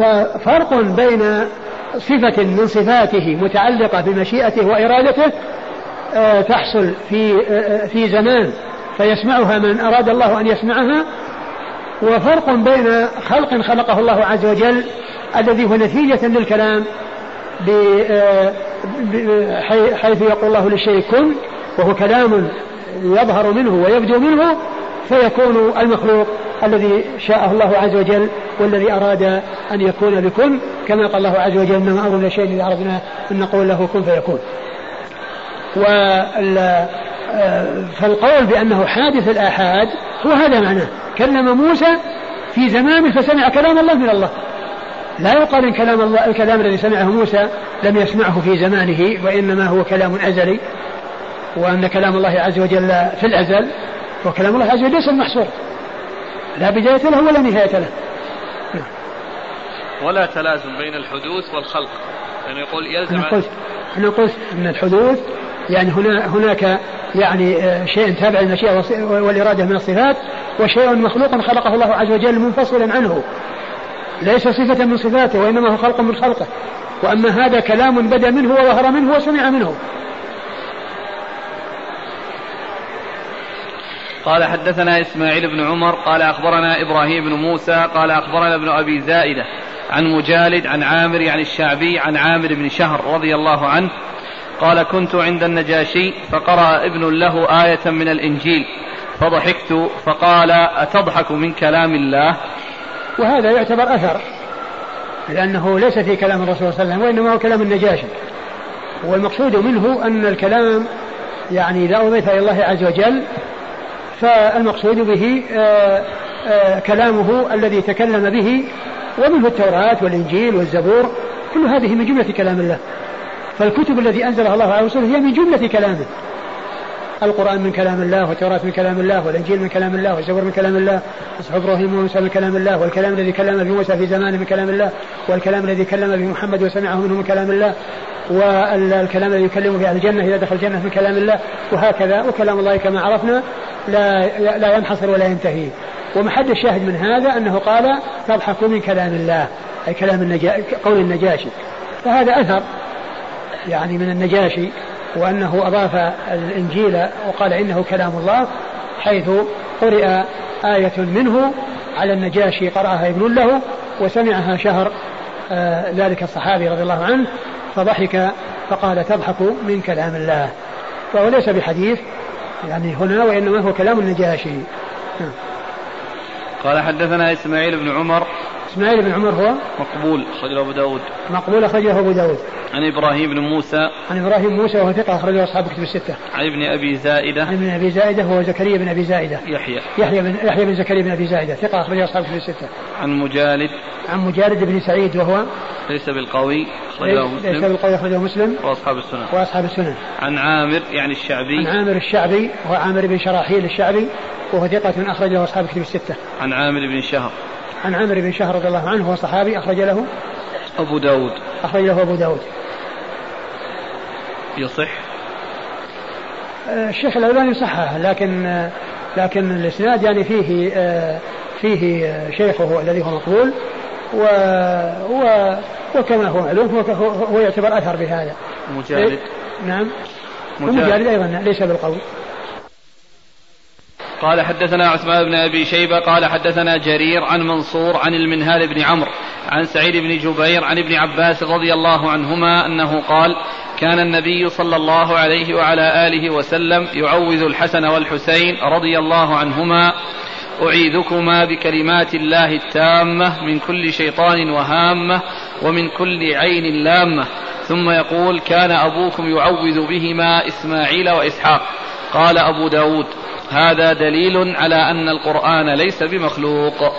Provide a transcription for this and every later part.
ففرق بين صفة من صفاته متعلقة بمشيئته وإرادته آه، تحصل في آه، في زمان فيسمعها من أراد الله أن يسمعها وفرق بين خلق خلقه الله عز وجل الذي هو نتيجة للكلام حيث يقول الله للشيء كن وهو كلام يظهر منه ويبدو منه فيكون المخلوق الذي شاءه الله عز وجل والذي أراد أن يكون بكن كما قال الله عز وجل إنما أمرنا شيء إذا عرفنا أن نقول له كن فيكون. فالقول بأنه حادث الآحاد هو هذا معناه. كلم موسى في زمانه فسمع كلام الله من الله. لا يقال إن كلام الله الكلام الذي سمعه موسى لم يسمعه في زمانه وإنما هو كلام أزلي وأن كلام الله عز وجل في الأزل وكلام الله عز وجل ليس المحصور. لا بداية له ولا نهاية له. ولا تلازم بين الحدوث والخلق. يعني يقول يلزم أنا قلت أنا قلت أن الحدوث يعني هنا هناك يعني آه، شيء تابع للمشيئة والإرادة من الصفات وشيء مخلوق خلقه الله عز وجل منفصلا عنه. ليس صفة من صفاته وإنما هو خلق من خلقه. وأما هذا كلام بدا منه وظهر منه وسمع منه. قال حدثنا إسماعيل بن عمر قال أخبرنا إبراهيم بن موسى قال أخبرنا ابن أبي زائدة. عن مجالد عن عامر يعني الشعبي عن عامر بن شهر رضي الله عنه قال كنت عند النجاشي فقرأ ابن له آية من الإنجيل فضحكت فقال أتضحك من كلام الله؟ وهذا يعتبر أثر لأنه ليس في كلام الرسول صلى الله عليه وسلم وإنما هو كلام النجاشي. والمقصود منه أن الكلام يعني إذا أضيف إلى الله عز وجل فالمقصود به آه، آه، كلامه الذي تكلم به ومنه التوراة والإنجيل والزبور كل هذه من جملة كلام الله. فالكتب التي أنزلها الله على رسوله هي من جملة كلامه. القرآن من كلام الله والتوراة من كلام الله والإنجيل من كلام الله والزبور من كلام الله وصحف إبراهيم وموسى من كلام الله والكلام الذي كلم به موسى في زمانه من كلام الله والكلام الذي كلم به محمد وسمعه منه من كلام الله والكلام الذي يكلم به أهل الجنة إذا دخل الجنة من كلام الله وهكذا. وكلام الله كما عرفنا لا لا ينحصر ولا ينتهي. ومحد الشاهد من هذا أنه قال تضحك من كلام الله أي كلام النجا قول النجاشي. فهذا أثر يعني من النجاشي وأنه أضاف الإنجيل وقال إنه كلام الله حيث قرئ آية منه على النجاشي قرأها ابن له وسمعها شهر آه ذلك الصحابي رضي الله عنه فضحك فقال تضحك من كلام الله. فهو ليس بحديث يعني هنا وإنما هو كلام النجاشي. نعم. قال حدثنا إسماعيل بن عمر إسماعيل بن عمر هو؟ مقبول أخرجه أبو داود. مقبول أخرجه أبو داود. عن إبراهيم بن موسى. عن إبراهيم موسى وهو ثقة أخرجه أصحاب كتب الستة. عن ابن أبي زائدة. عن ابن أبي زائدة هو زكريا بن أبي زائدة. يحيى. يحيى بن يحيى بن زكريا بن أبي زائدة ثقة أخرجه أصحاب كتب الستة. عن مجالد. عن مجالد بن سعيد وهو؟ ليس بالقوي أخرجه مسلم. ليس بالقوي أخرجه مسلم. وأصحاب السنن. وأصحاب السنن. عن عامر يعني الشعبي. عن عامر الشعبي وهو عامر بن شراحيل الشعبي وهو ثقة أخرجه أصحاب كتب الستة. عن عامر بن شهر. عن عامر بن شهر رضي الله عنه هو صحابي أخرج له أبو داود. أخرج له أبو داود. يصح؟ آه، الشيخ الألباني صححه لكن لكن الإسناد يعني فيه آه، فيه شيخه الذي هو مقبول و, و وكما هو معلوم هو, هو يعتبر أثر بهذا. مجالد نعم. مجالد أيضا ليس بالقول. قال حدثنا عثمان بن أبي شيبة قال حدثنا جرير عن منصور عن المنهال بن عمرو عن سعيد بن جبير عن ابن عباس رضي الله عنهما أنه قال كان النبي صلى الله عليه وعلى آله وسلم يعوذ الحسن والحسين رضي الله عنهما أعيذكما بكلمات الله التامة من كل شيطان وهامة ومن كل عين لامة ثم يقول كان أبوكم يعوذ بهما إسماعيل وإسحاق. قال أبو داود هذا دليل على أن القرآن ليس بمخلوق.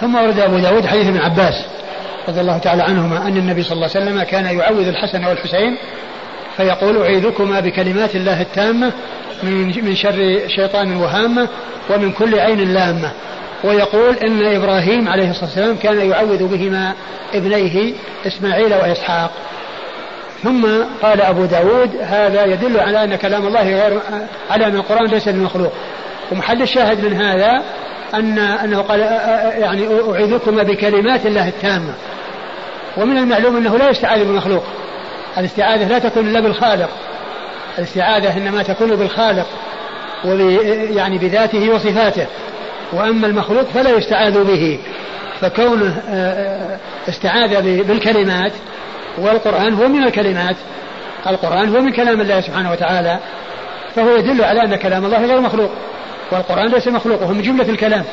ثم ورد أبو داود حديث ابن عباس رضي الله تعالى عنهما أن النبي صلى الله عليه وسلم كان يعوذ الحسن والحسين فيقول أعيذكما بكلمات الله التامة من شر شيطان وهامة ومن كل عين لامة. ويقول إن إبراهيم عليه الصلاة والسلام كان يعوذ بهما ابنيه إسماعيل وإسحاق. ثم قال أبو داود هذا يدل على أن كلام الله غير على أن القرآن ليس بمخلوق ومحل الشاهد من هذا أن أنه قال يعني أعيذكما بكلمات الله التامة. ومن المعلوم أنه لا يستعاذ بالمخلوق الاستعاذة لا تكون إلا بالخالق. الاستعاذة إنما تكون بالخالق يعني بذاته وصفاته. وأما المخلوق فلا يستعاذ به. فكونه استعاذ بالكلمات والقرآن هو من الكلمات. القرآن هو من كلام الله سبحانه وتعالى فهو يدل على أن كلام الله غير مخلوق والقرآن ليس مخلوق وهو من جملة الكلام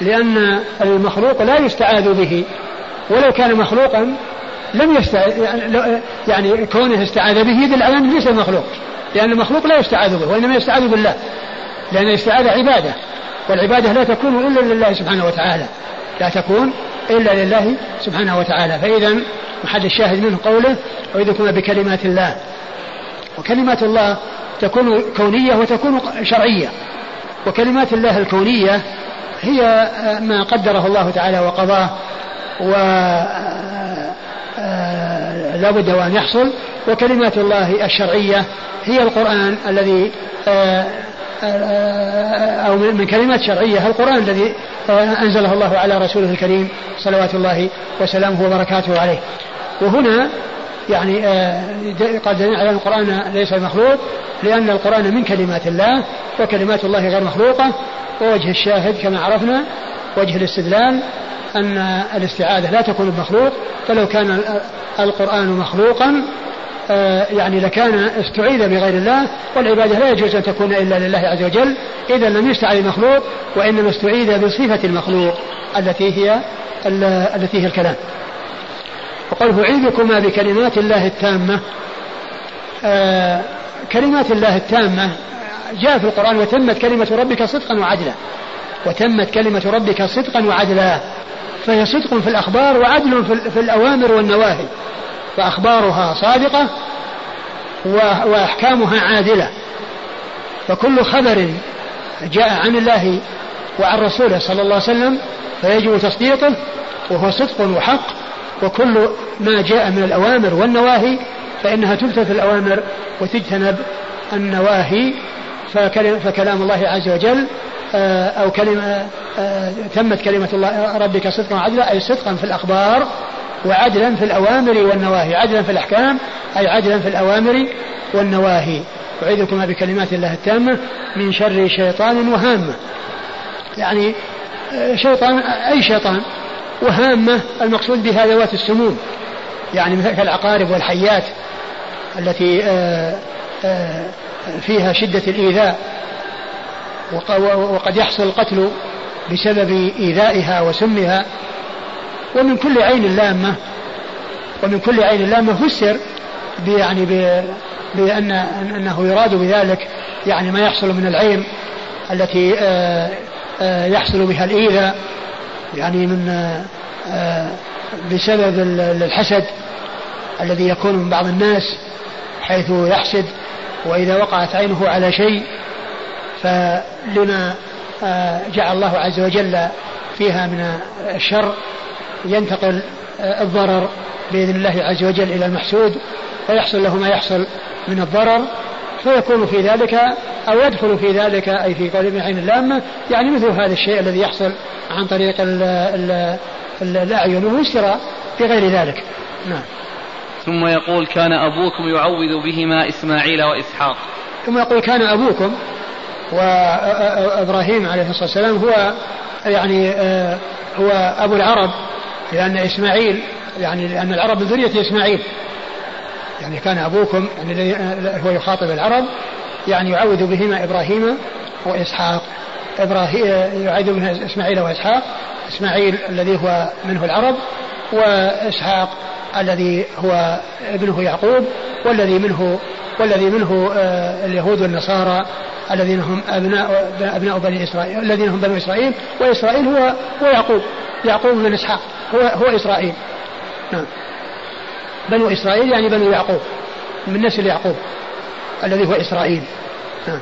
لأن المخلوق لا يستعاذ به. ولو كان مخلوقا لم يستعاذ يعني كونه استعاذ به يدل على أنه ليس مخلوق لأن المخلوق لا يستعاذ به وإنما يستعاذ بالله لأن الاستعاذة عبادة والعبادة لا تكون إلا لله سبحانه وتعالى لا تكون إلا لله سبحانه وتعالى فإذا محل الشاهد منه قوله أعيذكم بكلمات الله. وكلمات الله تكون كونية وتكون شرعية. وكلمات الله الكونية هي ما قدره الله تعالى وقضاه و لا بد وأن يحصل. وكلمات الله الشرعية هي القرآن الذي أو من كلمات شرعية القرآن الذي أنزله الله على رسوله الكريم صلوات الله وسلامه وبركاته عليه. وهنا يعني آه، قد دليل على أن القرآن ليس مخلوق لأن القرآن من كلمات الله وكلمات الله غير مخلوقة. ووجه الشاهد كما عرفنا وجه الاستدلال أن الاستعاذة لا تكون بمخلوق فلو كان القرآن مخلوقا آه، يعني لكان استعيذ بغير الله والعبادة لا يجوز أن تكون إلا لله عز وجل. إذا لم يستعذ مخلوق وإنما استعيذ بصفة المخلوق التي هي التي هي الكلام. وقال أعيذكما بكلمات الله التامة. آه كلمات الله التامة جاء في القرآن وتمت كلمة ربك صدقا وعدلا. وتمت كلمة ربك صدقا وعدلا. فهي صدق في الأخبار وعدل في الأوامر والنواهي. فأخبارها صادقة وأحكامها عادلة. فكل خبر جاء عن الله وعن رسوله صلى الله عليه وسلم فيجب تصديقه وهو صدق وحق. وكل ما جاء من الأوامر والنواهي فإنها تمتثل الأوامر وتجتنب النواهي فكلام الله عز وجل آه، أو كلمة آه، تمت كلمة الله ربك صدقا وعدلا أي صدقا في الأخبار وعدلا في الأوامر والنواهي عدلا في الأحكام أي عدلا في الأوامر والنواهي. أعيذكما بكلمات الله التامة من شر شيطان وهامة. يعني آه، شيطان أي شيطان؟ وهامة المقصود بها ذوات السموم. يعني مثل العقارب والحيات التي آه، آه، فيها شدة الإيذاء وقد يحصل القتل بسبب إيذائها وسمها ومن كل عين لامة ومن كل عين لامة فسر يعني بأن أنه يراد بذلك يعني ما يحصل من العين التي آه، يحصل بها الإيذاء. يعني من آه، بسبب الحسد الذي يكون من بعض الناس حيث يحسد وإذا وقعت عينه على شيء فلما آه، جعل الله عز وجل فيها من الشر ينتقل آه، الضرر بإذن الله عز وجل إلى المحسود ويحصل له ما يحصل من الضرر. فيكون في ذلك أو يدخل في ذلك أي في قول ابن عين اللامة يعني مثل هذا الشيء الذي يحصل عن طريق ال ال الأعين ويشترى بغير ذلك. نعم. ثم يقول كان أبوكم يعوذ بهما إسماعيل وإسحاق. ثم يقول كان أبوكم وإبراهيم عليه الصلاة والسلام هو يعني آه، هو أبو العرب لأن إسماعيل يعني لأن العرب من ذرية إسماعيل. يعني كان أبوكم يعني هو يخاطب العرب يعني يعوذ بهما إبراهيم وإسحاق. إبراهيم يعوذ بهما إسماعيل وإسحاق. إسماعيل الذي هو منه العرب وإسحاق الذي هو ابنه يعقوب والذي منه والذي منه آه، اليهود والنصارى الذين هم أبناء أبناء بني إسرائيل الذين هم بنو إسرائيل وإسرائيل هو هو يعقوب. يعقوب من إسحاق هو هو إسرائيل. نعم. بنو إسرائيل يعني بنو يعقوب من نسل يعقوب الذي هو إسرائيل نعم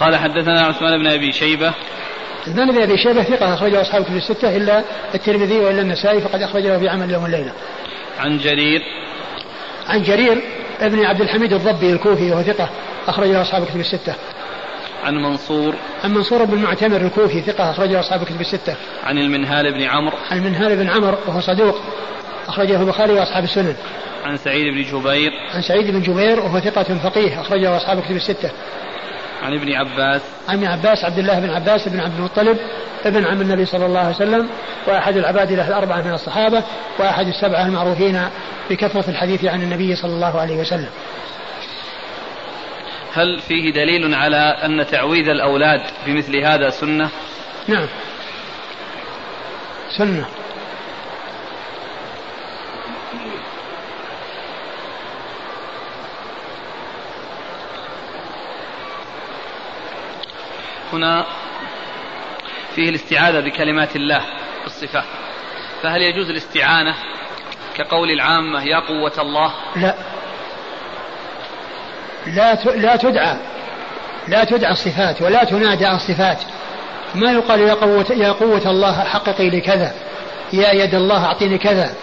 قال حدثنا عثمان بن أبي شيبة عثمان بن أبي شيبة ثقة أخرجه أصحاب كتب الستة إلا الترمذي وإلا النسائي فقد اخرج له في عمل يوم الليلة. عن جرير عن جرير ابن عبد الحميد الضبي الكوفي وهو ثقة اخرج له أصحاب كتب الستة. عن منصور عن منصور بن معتمر الكوفي ثقة أخرجه أصحاب الكتب الستة. عن المنهال بن عمرو عن المنهال بن عمرو وهو صدوق أخرجه البخاري وأصحاب السنن. عن سعيد بن جبير عن سعيد بن جبير وهو ثقة فقيه أخرجه أصحاب الكتب الستة. عن ابن عباس عن ابن عباس عبد الله بن عباس بن عبد المطلب ابن عم النبي صلى الله عليه وسلم وأحد العباد له الأربعة من الصحابة وأحد السبعة المعروفين بكثرة الحديث عن النبي صلى الله عليه وسلم. هل فيه دليل على أن تعويذ الأولاد بمثل هذا سنة؟ نعم. سنة. هنا فيه الاستعاذة بكلمات الله بالصفات فهل يجوز الاستعانة كقول العامة يا قوة الله؟ لا. لا لا تدعى لا تدعى الصفات ولا تنادى الصفات. ما يقال يا قوة يا قوة الله حققي لي كذا يا يد الله أعطيني كذا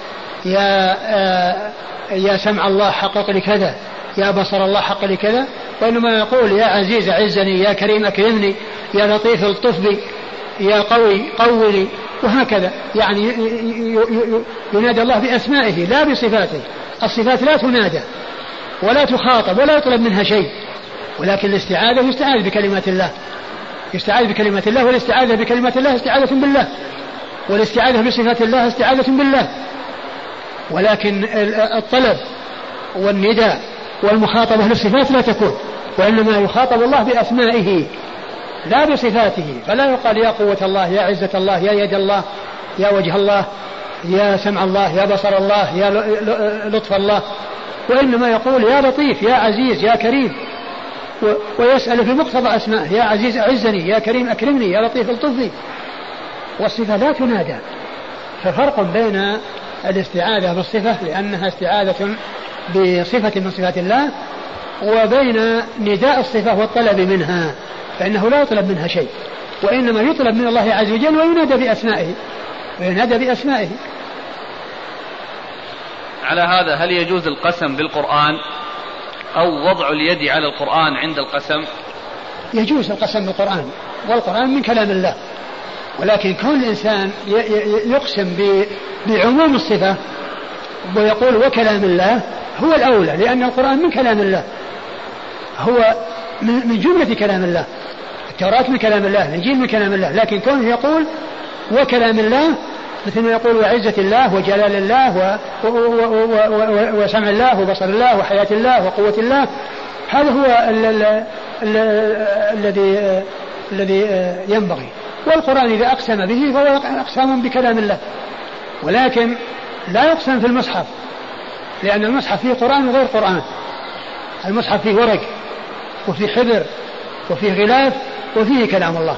يا آه يا سمع الله حقق لي كذا يا بصر الله حق لي كذا. وإنما يقول يا عزيز عزني يا كريم أكرمني يا لطيف الطف بي يا قوي قولي وهكذا. يعني ينادى الله بأسمائه لا بصفاته. الصفات لا تنادى. ولا تخاطب ولا يطلب منها شيء. ولكن الاستعاذة يستعاذ بكلمات الله. يستعاذ بكلمات الله والاستعاذة بكلمات الله استعاذة بالله. والاستعاذة بصفات الله استعاذة بالله. ولكن الطلب والنداء والمخاطبة للصفات لا تكون. وإنما يخاطب الله بأسمائه لا بصفاته. فلا يقال يا قوة الله يا عزة الله يا يد الله يا وجه الله يا سمع الله يا بصر الله يا لطف الله. وإنما يقول يا لطيف يا عزيز يا كريم. ويسأل في مقتضى أسمائه يا عزيز أعزني يا كريم أكرمني يا لطيف الطفي. والصفة لا تنادى. ففرق بين الاستعاذة بالصفة لأنها استعاذة بصفة من صفات الله وبين نداء الصفة والطلب منها فإنه لا يطلب منها شيء. وإنما يطلب من الله عز وجل وينادى بأسمائه. وينادى بأسمائه. على هذا هل يجوز القسم بالقرآن أو وضع اليد على القرآن عند القسم؟ يجوز القسم بالقرآن والقرآن من كلام الله. ولكن كون الإنسان يقسم بعموم الصفة ويقول وكلام الله هو الأولى لأن القرآن من كلام الله. هو من جملة كلام الله. التوراة من كلام الله الإنجيل من كلام الله لكن كونه يقول وكلام الله مثل ما يقول وعزة الله وجلال الله وسمع الله وبصر الله وحياة الله وقوة الله. هذا هو الذي الذي ينبغي. والقرآن إذا أقسم به فهو أقسام بكلام الله. ولكن لا يقسم في المصحف لأن المصحف فيه قرآن وغير قرآن. المصحف فيه ورق وفيه حبر وفيه غلاف وفيه كلام الله.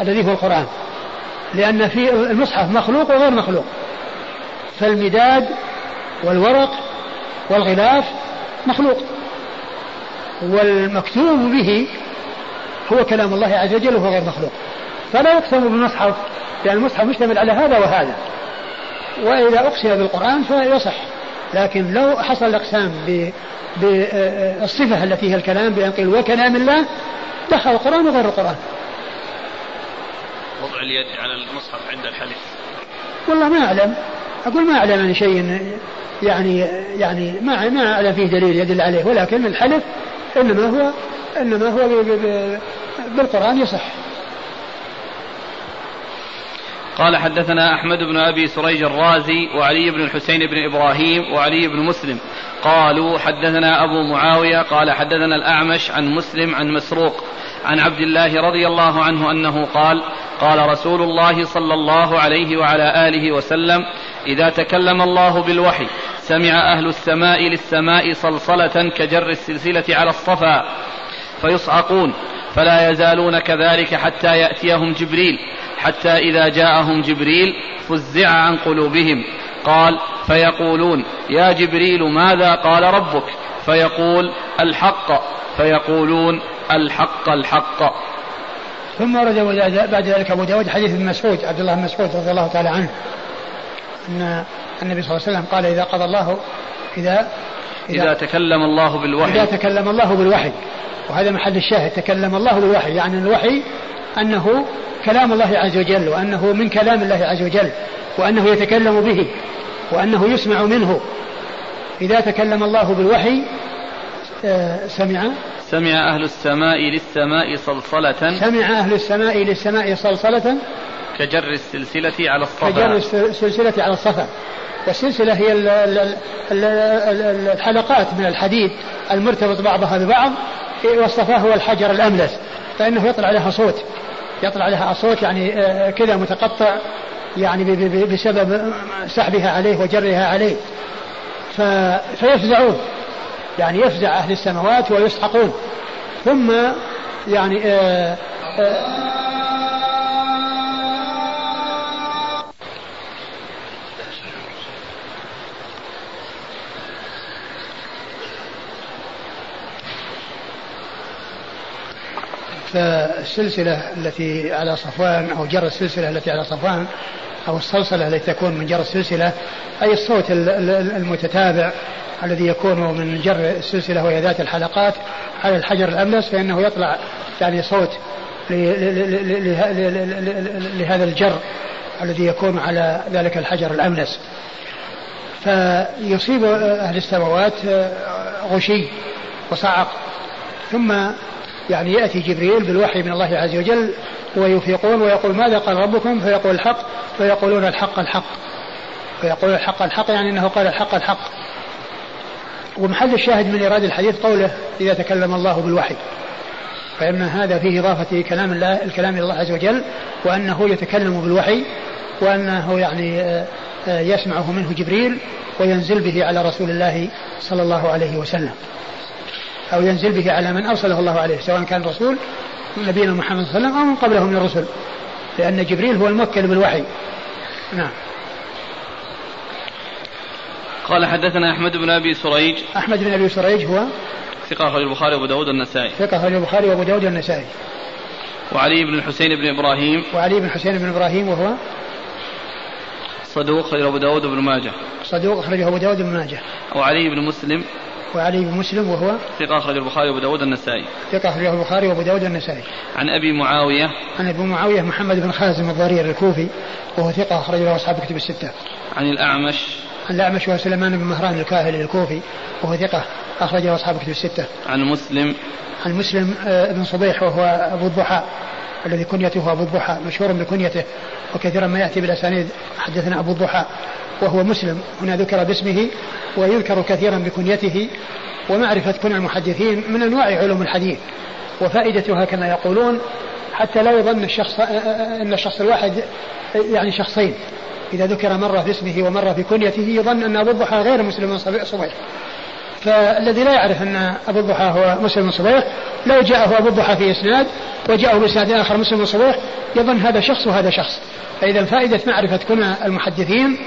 الذي هو القرآن. لأن في المصحف مخلوق وغير مخلوق. فالمداد والورق والغلاف مخلوق. والمكتوب به هو كلام الله عز وجل وهو غير مخلوق. فلا يقسم بالمصحف لأن المصحف مشتمل على هذا وهذا. وإذا أقسم بالقرآن فيصح لكن لو حصل الإقسام بالصفة التي هي الكلام بأن قيل وكلام الله دخل القرآن وغير القرآن. وضع اليد على المصحف عند الحلف. والله ما أعلم. أقول ما أعلم عن شيء يعني يعني ما ما أعلم فيه دليل يدل عليه ولكن الحلف إنما هو إنما هو بالقرآن يصح. قال حدثنا أحمد بن أبي سريج الرازي وعلي بن الحسين بن إبراهيم وعلي بن مسلم. قالوا حدثنا أبو معاوية قال حدثنا الأعمش عن مسلم عن مسروق. عن عبد الله رضي الله عنه أنه قال قال رسول الله صلى الله عليه وعلى آله وسلم إذا تكلم الله بالوحي سمع أهل السماء للسماء صلصلة كجر السلسلة على الصفا فيصعقون فلا يزالون كذلك حتى يأتيهم جبريل حتى إذا جاءهم جبريل فزع عن قلوبهم قال فيقولون يا جبريل ماذا قال ربك؟ فيقول الحق فيقولون الحق الحق. ثم ورد بعد ذلك أبو داود حديث ابن مسعود عبد الله بن مسعود رضي الله تعالى عنه أن النبي صلى الله عليه وسلم قال إذا قضى الله إذا إذا, إذا تكلم الله بالوحي. إذا تكلم الله بالوحي. وهذا محل الشاهد تكلم الله بالوحي يعني الوحي أنه كلام الله عز وجل وأنه من كلام الله عز وجل وأنه يتكلم به وأنه يسمع منه. إذا تكلم الله بالوحي سمع. سمع أهل السماء للسماء صلصلة. سمع أهل السماء للسماء صلصلة. كجر السلسلة على الصفا. كجر السلسلة على الصفا. والسلسلة هي الحلقات من الحديد المرتبط بعضها ببعض. والصفا هو الحجر الأملس. فإنه يطلع لها صوت. يطلع لها صوت يعني آه، كذا متقطع يعني بسبب سحبها عليه وجرها عليه. فيفزعون. يعني يفزع أهل السماوات ويسحقون. ثم يعني آه، آه، فالسلسلة التي على صفوان أو جر السلسلة التي على صفوان أو الصلصلة التي تكون من جر السلسلة أي الصوت المتتابع الذي يكون من جر السلسلة وهي ذات الحلقات على الحجر الأملس فإنه يطلع يعني صوت لهذا الجر الذي يكون على ذلك الحجر الأملس. فيصيب أهل السماوات غشي وصعق. ثم يعني يأتي جبريل بالوحي من الله عز وجل ويفيقون ويقول ماذا قال ربكم؟ فيقول الحق فيقولون الحق الحق. فيقول الحق الحق يعني أنه قال الحق الحق. ومحل الشاهد من إيراد الحديث قوله إذا تكلم الله بالوحي. فإن هذا فيه إضافة كلام الله الكلام إلى الله عز وجل وأنه يتكلم بالوحي وأنه يعني آه، آه، يسمعه منه جبريل وينزل به على رسول الله صلى الله عليه وسلم. أو ينزل به على من أرسله الله عليه سواء كان رسول نبينا محمد صلى الله عليه وسلم أو من قبله من الرسل لأن جبريل هو الموكل بالوحي. نعم. قال حدثنا أحمد بن أبي سريج. أحمد بن أبي سريج هو ثقة أخرج البخاري وأبو داود والنسائي. ثقة أخرج البخاري وأبو داود والنسائي. وعلي بن الحسين بن إبراهيم. وعلي بن الحسين بن إبراهيم وهو صدوق أخرجه أبو داود بن ماجه. صدوق أخرجه أبو داود بن ماجه. وعلي بن مسلم. وعلي بن مسلم وهو ثقة أخرج البخاري وأبو داود النسائي ثقة أخرجه البخاري وأبو داود النسائي عن أبي معاوية. عن أبي معاوية محمد بن خازم الضرير الكوفي وهو ثقة أخرج له أصحاب كتب الستة. عن الأعمش. عن الأعمش وهو سليمان بن مهران الكاهلي الكوفي وهو ثقة أخرج له أصحاب كتب الستة. عن مسلم. عن مسلم آه، بن صبيح وهو أبو الضحى الذي كنيته أبو الضحى مشهور بكنيته وكثيرا ما يأتي بالأسانيد. حدثنا أبو الضحى وهو مسلم هنا ذكر باسمه ويذكر كثيرا بكنيته ومعرفة كن المحدثين من أنواع علوم الحديث وفائدتها كما يقولون حتى لا يظن الشخص أن الشخص الواحد يعني شخصين. إذا ذكر مرة في اسمه ومرة في كنيته يظن أن أبو الضحى غير مسلم صبيح. فالذي لا يعرف أن أبو الضحى هو مسلم صبيح لو جاءه أبو الضحى في إسناد وجاءه بإسناد آخر مسلم صبيح يظن هذا شخص وهذا شخص. فإذا فائدة معرفة كنى المحدثين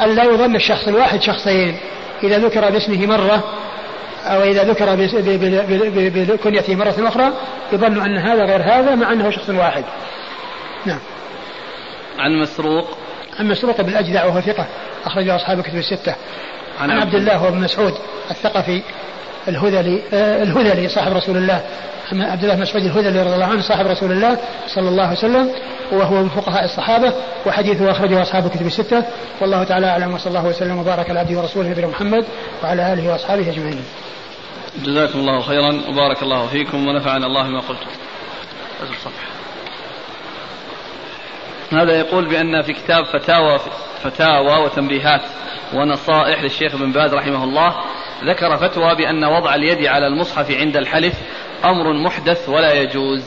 أن لا يظن الشخص الواحد شخصين. إذا ذكر باسمه مرة أو إذا ذكر بكنيته مرة أخرى يظن أن هذا غير هذا مع أنه شخص واحد. نعم. عن مسروق عن مسروق بن الأجدع وهو ثقة. أخرجه أصحاب كتب الستة. عن, عبد الله وابن مسعود الثقفي الهذلي آه الهذلي صاحب رسول الله. عبد الله بن مسعود الهذلي رضي الله عنه صاحب رسول الله صلى الله عليه وسلم وهو من فقهاء الصحابة وحديثه أخرجه أصحاب الكتب الستة. والله تعالى أعلم وصلى الله وسلم وبارك على عبده ورسوله نبينا محمد وعلى آله وأصحابه أجمعين. جزاكم الله خيرا وبارك الله فيكم ونفعنا الله بما قلتم. هذا يقول بأن في كتاب فتاوى فتاوى وتنبيهات ونصائح للشيخ ابن باز رحمه الله ذكر فتوى بأن وضع اليد على المصحف عند الحلف أمر محدث ولا يجوز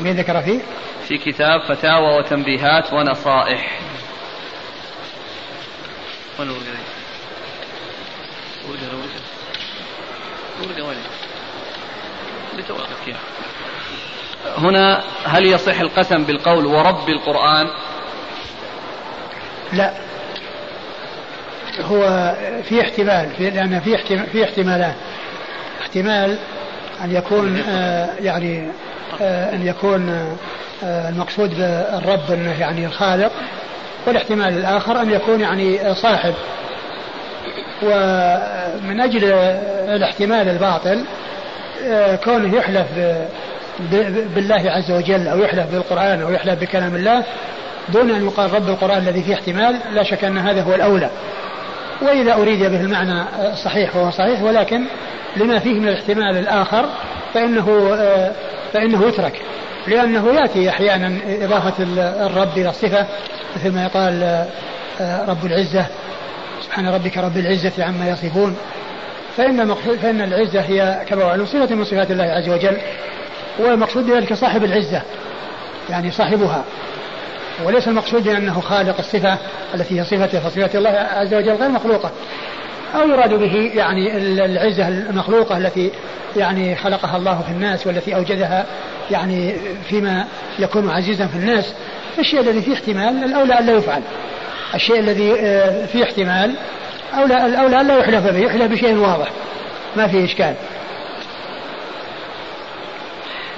مين ذكر فيه؟ في كتاب فتاوى وتنبيهات ونصائح هنا هل يصح القسم بالقول ورب القرآن؟ لا. هو في احتمال في لأن في احتمال في احتمالات احتمال أن يكون آه يعني آه أن يكون آه المقصود بالرب أنه يعني الخالق والاحتمال الآخر أن يكون يعني صاحب. ومن أجل الاحتمال الباطل آه، كونه يحلف بالله عز وجل أو يحلف بالقرآن أو يحلف بكلام الله دون أن يقال رب القرآن الذي فيه احتمال لا شك أن هذا هو الأولى. وإذا أريد به المعنى الصحيح فهو صحيح ولكن لما فيه من الاحتمال الآخر فإنه آه، فإنه يترك. لأنه يأتي أحيانا إضافة الرب إلى الصفة مثل ما يقال آه، رب العزة سبحان ربك رب العزة عما يصفون. فإن فإن العزة هي كما معلوم صفة من صفات الله عز وجل. والمقصود بذلك صاحب العزة يعني صاحبها. وليس المقصود بأنه خالق الصفة التي هي صفته فصفة الله عز وجل غير مخلوقة. أو يراد به يعني العزة المخلوقة التي يعني خلقها الله في الناس والتي أوجدها يعني فيما يكون عزيزا في الناس. الشيء الذي فيه احتمال الأولى أن لا يفعل. الشيء الذي آه، فيه احتمال أولى الأولى أن لا يحلف به يحلف بشيء واضح ما فيه إشكال.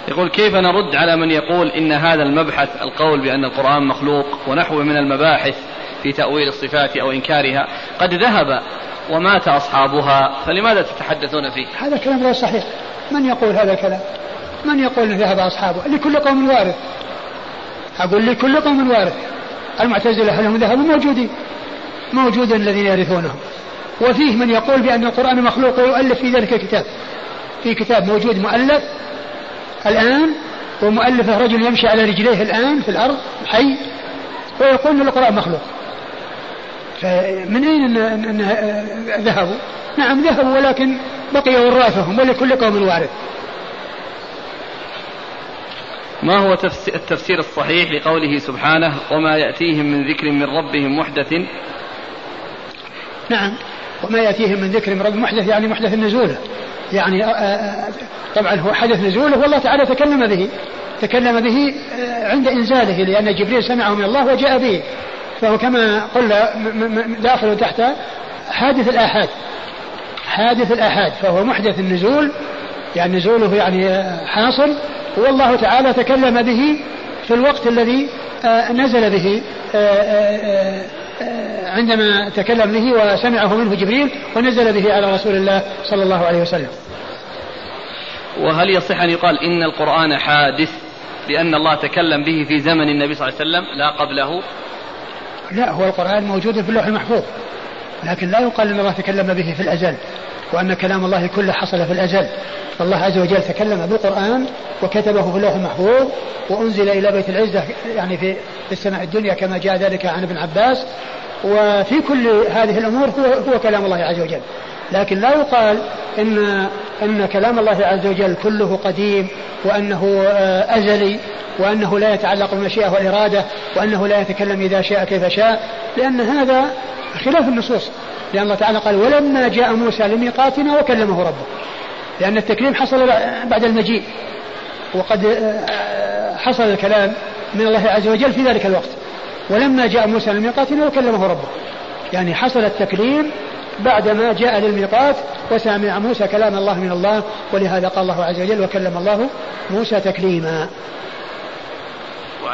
يقول كيف نرد على من يقول إن هذا المبحث القول بأن القرآن مخلوق ونحوه من المباحث في تأويل الصفات أو إنكارها قد ذهب ومات أصحابها فلماذا تتحدثون فيه؟ هذا كلام غير صحيح. من يقول هذا الكلام؟ من يقول أن ذهب أصحابه؟ لكل قوم وارث. أقول لكل قوم وارث. المعتزلة هل هم ذهبوا موجودين؟ موجودين الذين يرثونهم. وفيه من يقول بأن القرآن مخلوق ويؤلف في ذلك الكتاب. في كتاب موجود مؤلف الآن ومؤلفه رجل يمشي على رجليه الآن في الأرض حي ويقول أن القرآن مخلوق. فمن أين أن, ذهبوا؟ نعم ذهبوا ولكن بقي وراثهم ولكل قوم وارث. ما هو التفسير الصحيح لقوله سبحانه وما يأتيهم من ذكر من ربهم محدث نعم. وما يأتيهم من ذكر من ربهم محدث يعني محدث نزوله يعني آه، آه، طبعا هو حدث نزوله والله تعالى تكلم به تكلم به آه، عند إنزاله لأن جبريل سمعه من الله وجاء به. فهو كما قلنا داخل تحت حادث الآحاد. حادث الآحاد فهو محدث النزول يعني نزوله يعني حاصل. والله تعالى تكلم به في الوقت الذي نزل به عندما تكلم به وسمعه منه جبريل ونزل به على رسول الله صلى الله عليه وسلم. وهل يصح أن يقال إن القرآن حادث لأن الله تكلم به في زمن النبي صلى الله عليه وسلم لا قبله؟ لا هو القرآن موجود في اللوح المحفوظ لكن لا يقال أن الله تكلم به في الأزل. وأن كلام الله كله حصل في الأزل فالله عز وجل تكلم بالقرآن وكتبه في اللوح المحفوظ وأنزل إلى بيت العزة يعني في السماء الدنيا كما جاء ذلك عن ابن عباس. وفي كل هذه الأمور هو, هو كلام الله عز وجل. لكن لا يقال إن إن كلام الله عز وجل كله قديم وأنه آه، أزلي وأنه لا يتعلق بالمشيئة والإرادة وأنه لا يتكلم إذا شاء كيف شاء لأن هذا خلاف النصوص. لأن الله تعالى قال ولما جاء موسى لميقاتنا وكلمه ربه. لأن التكليم حصل بعد المجيء. وقد آه، حصل الكلام من الله عز وجل في ذلك الوقت. ولما جاء موسى لميقاتنا وكلمه ربه. يعني حصل التكليم بعدما جاء للميقات وسمع موسى كلام الله من الله ولهذا قال الله عز وجل وكلم الله موسى تكليما.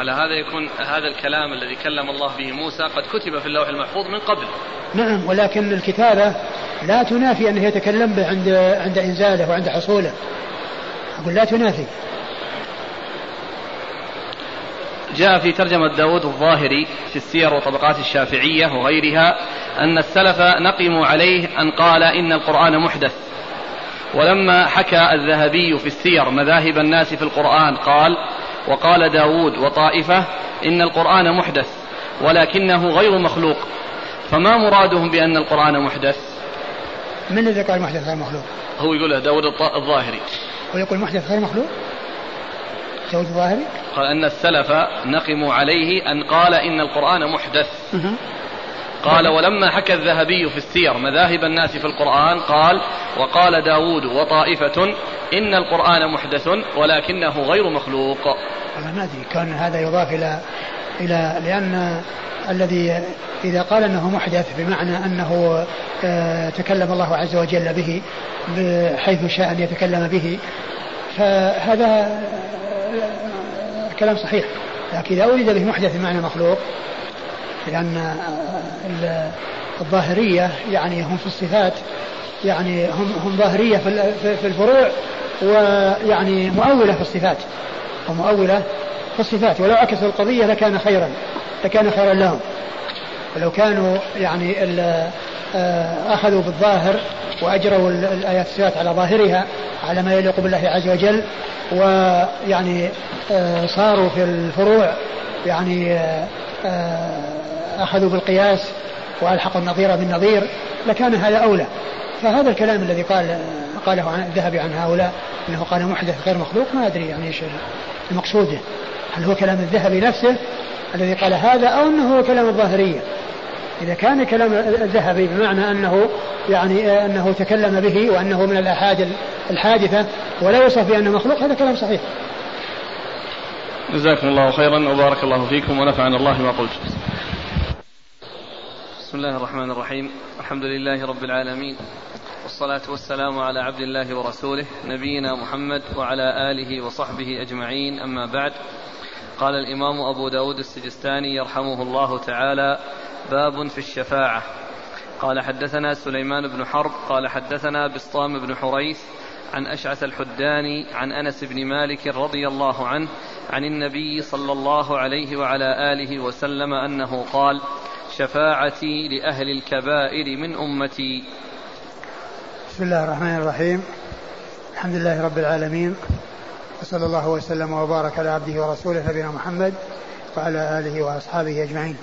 وعلى هذا يكون هذا الكلام الذي كلم الله به موسى قد كتب في اللوح المحفوظ من قبل. نعم ولكن الكتابة لا تنافي أنه يتكلم به عند عند إنزاله وعند حصوله. أقول لا تنافي. جاء في ترجمة داود الظاهري في السير وطبقات الشافعية وغيرها أن السلف نقموا عليه أن قال إن القرآن محدث. ولما حكى الذهبي في السير مذاهب الناس في القرآن قال وقال داود وطائفة إن القرآن محدث ولكنه غير مخلوق. فما مرادهم بأن القرآن محدث؟ من الذي قال محدث غير مخلوق؟ هو يقول داود الظاهري. ويقول محدث غير مخلوق؟ داود الظاهري؟ قال أن السلف نقموا عليه أن قال إن القرآن محدث. قال ولما حكى الذهبي في السير مذاهب الناس في القرآن قال وقال داود وطائفة إن القرآن محدث ولكنه غير مخلوق. أنا ما أدري كان هذا يضاف إلى إلى لأن الذي إذا قال أنه محدث بمعنى أنه آه، تكلم الله عز وجل به بحيث شاء أن يتكلم به فهذا آه، كلام صحيح. لكن إذا أريد به محدث بمعنى مخلوق لأن الظاهرية يعني هم في الصفات يعني هم هم ظاهرية في الفروع ويعني مؤولة في الصفات. ومؤولة في الصفات. ولو عكسوا القضية لكان خيرا لكان خيرا لهم. ولو كانوا يعني آه، أخذوا بالظاهر وأجروا الآيات الصفات على ظاهرها على ما يليق بالله عز وجل ويعني آه، صاروا في الفروع يعني آه، أخذوا بالقياس وألحقوا النظير بالنظير لكان هذا أولى. فهذا الكلام الذي قال قاله عن الذهبي عن هؤلاء إنه قال محدث غير مخلوق ما أدري يعني إيش المقصود هل هو كلام الذهبي نفسه الذي قال هذا أو إنه هو كلام الظاهرية؟ إذا كان كلام الذهبي بمعنى أنه يعني أنه تكلم به وأنه من الأحاد الحادثة ولا يوصف بأنه مخلوق هذا كلام صحيح. جزاكم الله خيرا وبارك الله فيكم ونفعنا الله ما قلت. بسم الله الرحمن الرحيم. الحمد لله رب العالمين. والصلاة والسلام على عبد الله ورسوله نبينا محمد وعلى آله وصحبه أجمعين. أما بعد قال الإمام أبو داود السجستاني يرحمه الله تعالى باب في الشفاعة. قال حدثنا سليمان بن حرب قال حدثنا بسطام بن حريث عن أشعث الحداني عن أنس بن مالك رضي الله عنه عن النبي صلى الله عليه وعلى آله وسلم أنه قال شفاعتي لأهل الكبائر من أمتي. بسم الله الرحمن الرحيم. الحمد لله رب العالمين. وصلى الله وسلم وبارك على عبده ورسوله نبينا محمد وعلى آله وأصحابه أجمعين.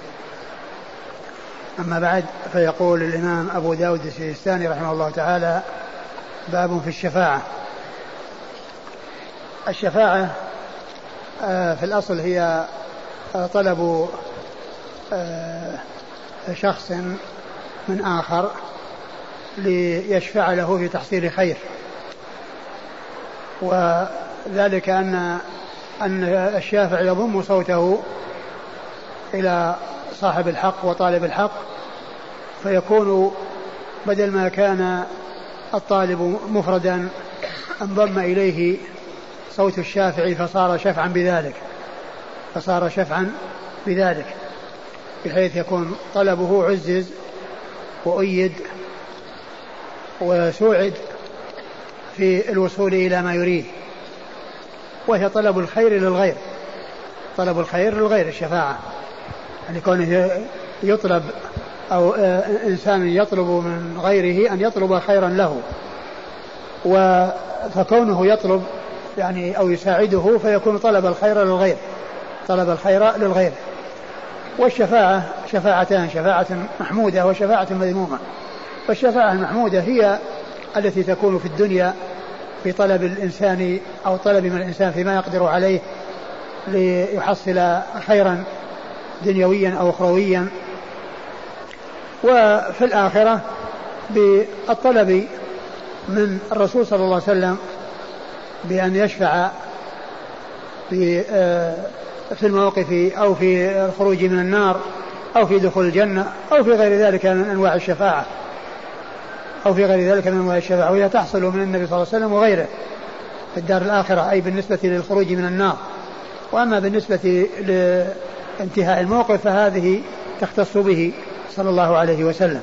أما بعد فيقول الإمام أبو داود السيستاني رحمه الله تعالى باب في الشفاعة. الشفاعة آه، في الأصل هي آه، طلب آه، شخص من آخر ليشفع له في تحصيل خير. وذلك أن أن الشافع يضم صوته إلى صاحب الحق وطالب الحق فيكون بدل ما كان الطالب مفردا انضم إليه صوت الشافع فصار شفعا بذلك فصار شفعا بذلك. بحيث يكون طلبه عزز وأيد وسوعد في الوصول إلى ما يريد وهي طلب الخير للغير طلب الخير للغير الشفاعة. يعني كونه يطلب أو آه، إنسان يطلب من غيره أن يطلب خيرا له فكونه يطلب يعني أو يساعده فيكون طلب الخير للغير طلب الخير للغير. والشفاعة شفاعتان شفاعة محمودة وشفاعة مذمومة. والشفاعة المحمودة هي التي تكون في الدنيا في طلب الإنسان أو طلب من الإنسان فيما يقدر عليه ليحصل خيرا دنيويا أو أخرويا. وفي الآخرة بالطلب من الرسول صلى الله عليه وسلم بأن يشفع في آه، في الموقف أو في الخروج من النار أو في دخول الجنة أو في غير ذلك من أنواع الشفاعة. أو في غير ذلك من أنواع الشفاعة. وهي تحصل من النبي صلى الله عليه وسلم وغيره في الدار الآخرة أي بالنسبة للخروج من النار. وأما بالنسبة لانتهاء الموقف فهذه تختص به صلى الله عليه وسلم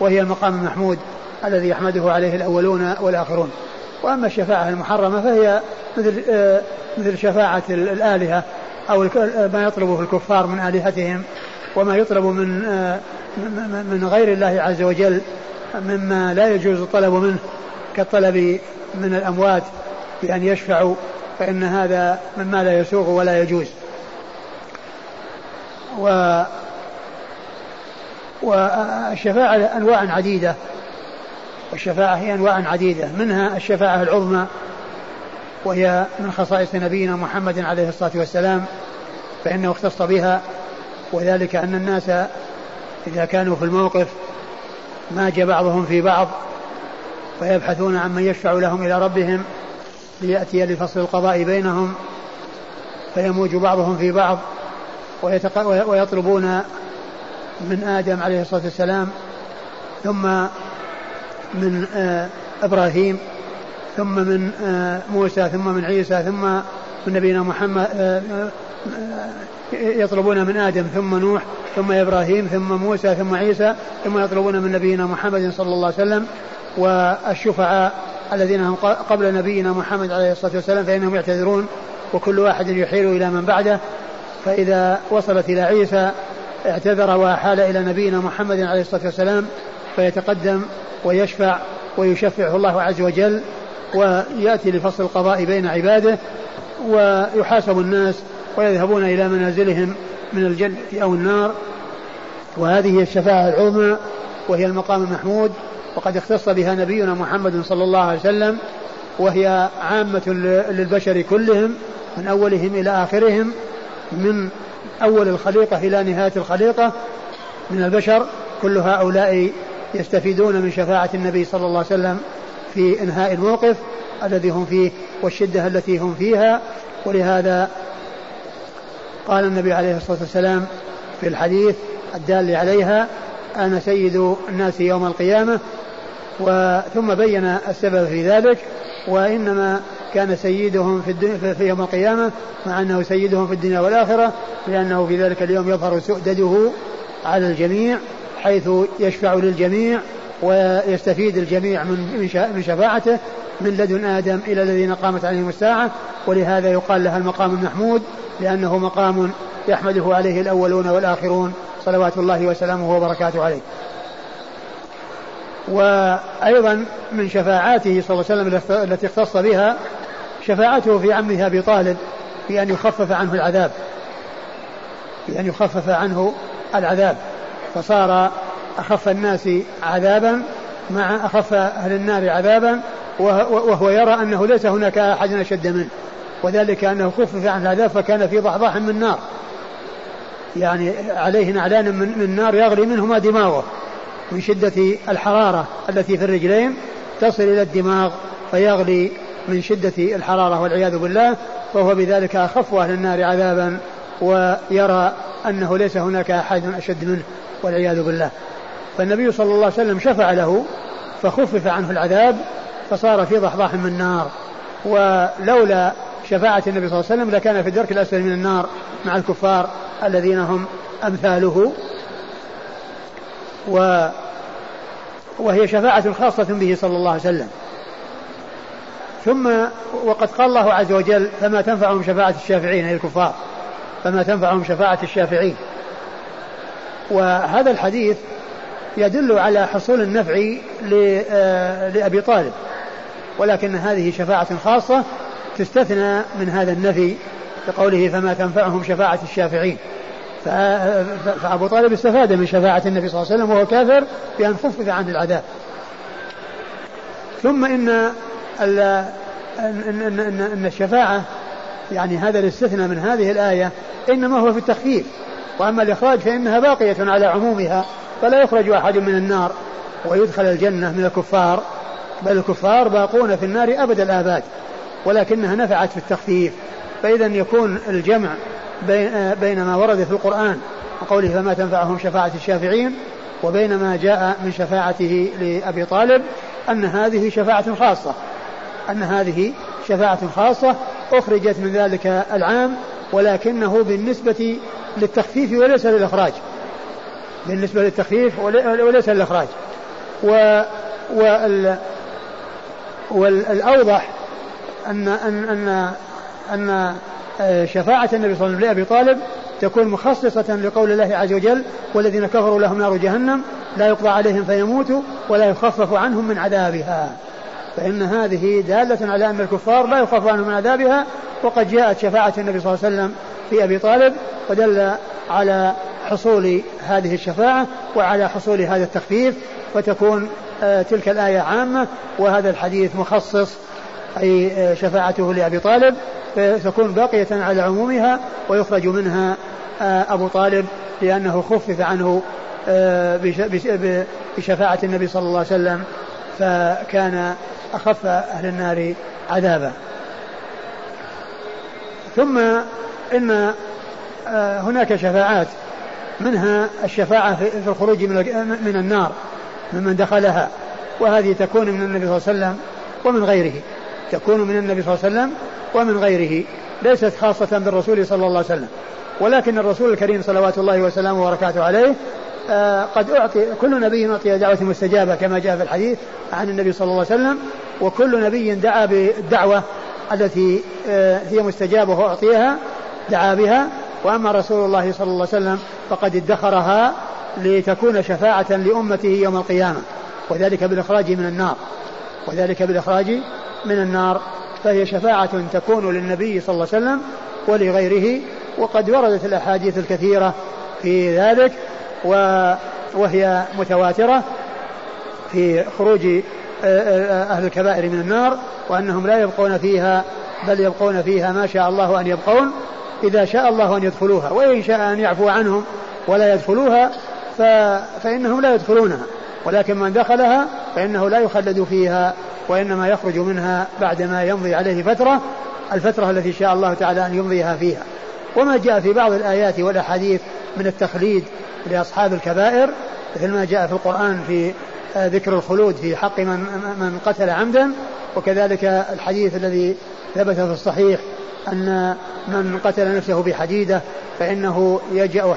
وهي المقام المحمود الذي يحمده عليه الأولون والآخرون. وأما الشفاعة المحرمة فهي مثل آه، مثل شفاعة الآلهة. أو ما يطلبه الكفار من آلهتهم وما يطلب من آه، من غير الله عز وجل مما لا يجوز الطلب منه كالطلب من الأموات بأن يشفعوا فإن هذا مما لا يسوغ ولا يجوز. و والشفاعة أنواع عديدة. والشفاعة هي أنواع عديدة. منها الشفاعة العظمى وهي من خصائص نبينا محمد عليه الصلاة والسلام فإنه اختص بها وذلك أن الناس إذا كانوا في الموقف ماج بعضهم في بعض فيبحثون عن من يشفع لهم إلى ربهم ليأتي لفصل القضاء بينهم فيموج بعضهم في بعض ويطلبون من آدم عليه الصلاة والسلام ثم من آه، إبراهيم ثم من آه، موسى ثم من عيسى ثم من نبينا محمد آه، آه، يطلبون من آدم ثم نوح ثم إبراهيم ثم موسى ثم عيسى ثم يطلبون من نبينا محمد صلى الله عليه وسلم. والشفعاء الذين هم قبل نبينا محمد عليه الصلاة والسلام فإنهم يعتذرون وكل واحد يحيل إلى من بعده. فإذا وصلت إلى عيسى اعتذر وأحال إلى نبينا محمد عليه الصلاة والسلام فيتقدم ويشفع ويشفعه الله عز وجل. ويأتي لفصل القضاء بين عباده ويحاسب الناس ويذهبون إلى منازلهم من الجنة أو النار. وهذه هي الشفاعة العظمى وهي المقام المحمود. وقد اختص بها نبينا محمد صلى الله عليه وسلم وهي عامة للبشر كلهم من أولهم إلى آخرهم من أول الخليقة إلى نهاية الخليقة من البشر. كل هؤلاء يستفيدون من شفاعة النبي صلى الله عليه وسلم. في إنهاء الموقف الذي هم فيه والشدة التي هم فيها. ولهذا قال النبي عليه الصلاة والسلام في الحديث الدال عليها أنا سيد الناس يوم القيامة وثم بين السبب في ذلك وإنما كان سيدهم في, الدنيا في يوم القيامة مع أنه سيدهم في الدنيا والآخرة لأنه في ذلك اليوم يظهر سؤدده على الجميع حيث يشفع للجميع ويستفيد الجميع من من شفاعته من لدن آدم إلى الذين قامت عليهم الساعة ولهذا يقال لها المقام المحمود لأنه مقام يحمده عليه الأولون والآخرون صلوات الله وسلامه وبركاته عليه. وأيضا من شفاعاته صلى الله عليه وسلم التي اختص بها شفاعته في عمه أبي طالب بأن يخفف عنه العذاب بأن يخفف عنه العذاب فصار أخف الناس عذابا مع أخف أهل النار عذابا وهو يرى أنه ليس هناك أحد أشد منه. وذلك أنه خفف عن العذاب فكان في ضحضاح من نار. يعني عليه نعلان من, من نار يغلي منهما دماغه من شدة الحرارة التي في الرجلين تصل إلى الدماغ فيغلي من شدة الحرارة والعياذ بالله. فهو بذلك أخف أهل النار عذابا ويرى أنه ليس هناك أحد أشد منه والعياذ بالله. فالنبي صلى الله عليه وسلم شفع له فخفف عنه العذاب فصار في ضحضاح من نار ولولا شفاعة النبي صلى الله عليه وسلم لكان في الدرك الأسفل من النار مع الكفار الذين هم أمثاله. و وهي شفاعة خاصة به صلى الله عليه وسلم. ثم وقد قال الله عز وجل فما تنفعهم شفاعة الشافعين أي الكفار. فما تنفعهم شفاعة الشافعين. وهذا الحديث يدل على حصول النفع آه، لأبي طالب. ولكن هذه شفاعة خاصة تستثنى من هذا النفي بقوله فما تنفعهم شفاعة الشافعين. فأبو طالب استفاد من شفاعة النبي صلى الله عليه وسلم وهو كافر بأن خفف عنه العذاب. ثم إن أن, أن, أن, أن الشفاعة يعني هذا الاستثناء من هذه الآية إنما هو في التخفيف. وأما الإخراج فإنها باقية على عمومها. فلا يخرج أحد من النار ويدخل الجنة من الكفار بل الكفار باقون في النار أبد الآباد ولكنها نفعت في التخفيف فإذا يكون الجمع بين ما ورد في القرآن وقوله فما تنفعهم شفاعة الشافعين وبين ما جاء من شفاعته لأبي طالب أن هذه شفاعة خاصة أن هذه شفاعة خاصة أخرجت من ذلك العام ولكنه بالنسبة للتخفيف وليس للإخراج. بالنسبة للتخفيف وليس للإخراج. و وال والأوضح أن أن أن أن شفاعة النبي صلى الله عليه وسلم لأبي طالب تكون مخصصة لقول الله عز وجل والذين كفروا لهم نار جهنم لا يقضى عليهم فيموتوا ولا يخفف عنهم من عذابها. فإن هذه دالة على أن الكفار لا يخفف عنهم من عذابها وقد جاءت شفاعة النبي صلى الله عليه وسلم في أبي طالب ودل على حصول هذه الشفاعة وعلى حصول هذا التخفيف فتكون آه، تلك الآية عامة وهذا الحديث مخصص أي آه، شفاعته لأبي طالب فتكون باقية على عمومها ويخرج منها آه، أبو طالب لأنه خفف عنه بشفاعة النبي صلى الله عليه وسلم فكان أخف أهل النار عذابا. ثم إن هناك شفاعات. منها الشفاعة في الخروج من النار ممن دخلها. وهذه تكون من النبي صلى الله عليه وسلم ومن غيره. تكون من النبي صلى الله عليه وسلم ومن غيره. ليست خاصة بالرسول صلى الله عليه وسلم. ولكن الرسول الكريم صلوات الله وسلامه وبركاته عليه آه قد أعطي كل نبي أعطي دعوة مستجابة كما جاء في الحديث عن النبي صلى الله عليه وسلم وكل نبي دعا بالدعوة التي آه هي مستجابة وأعطيها دعا بها وأما رسول الله صلى الله عليه وسلم فقد ادخرها لتكون شفاعة لأمته يوم القيامة وذلك بالإخراج من النار وذلك بالإخراج من النار فهي شفاعة تكون للنبي صلى الله عليه وسلم ولغيره وقد وردت الأحاديث الكثيرة في ذلك وهي متواترة في خروج آه، آه، أهل الكبائر من النار وأنهم لا يبقون فيها بل يبقون فيها ما شاء الله أن يبقون إذا شاء الله أن يدخلوها وإن شاء أن يعفو عنهم ولا يدخلوها ف... فإنهم لا يدخلونها. ولكن من دخلها فإنه لا يخلد فيها وإنما يخرج منها بعدما يمضي عليه فترة الفترة التي شاء الله تعالى أن يمضيها فيها. وما جاء في بعض الآيات والأحاديث من التخليد لأصحاب الكبائر مثل ما جاء في القرآن في آه، ذكر الخلود في حق من, من قتل عمدا وكذلك الحديث الذي ثبت في الصحيح أن من قتل نفسه بحديدة فإنه يجأ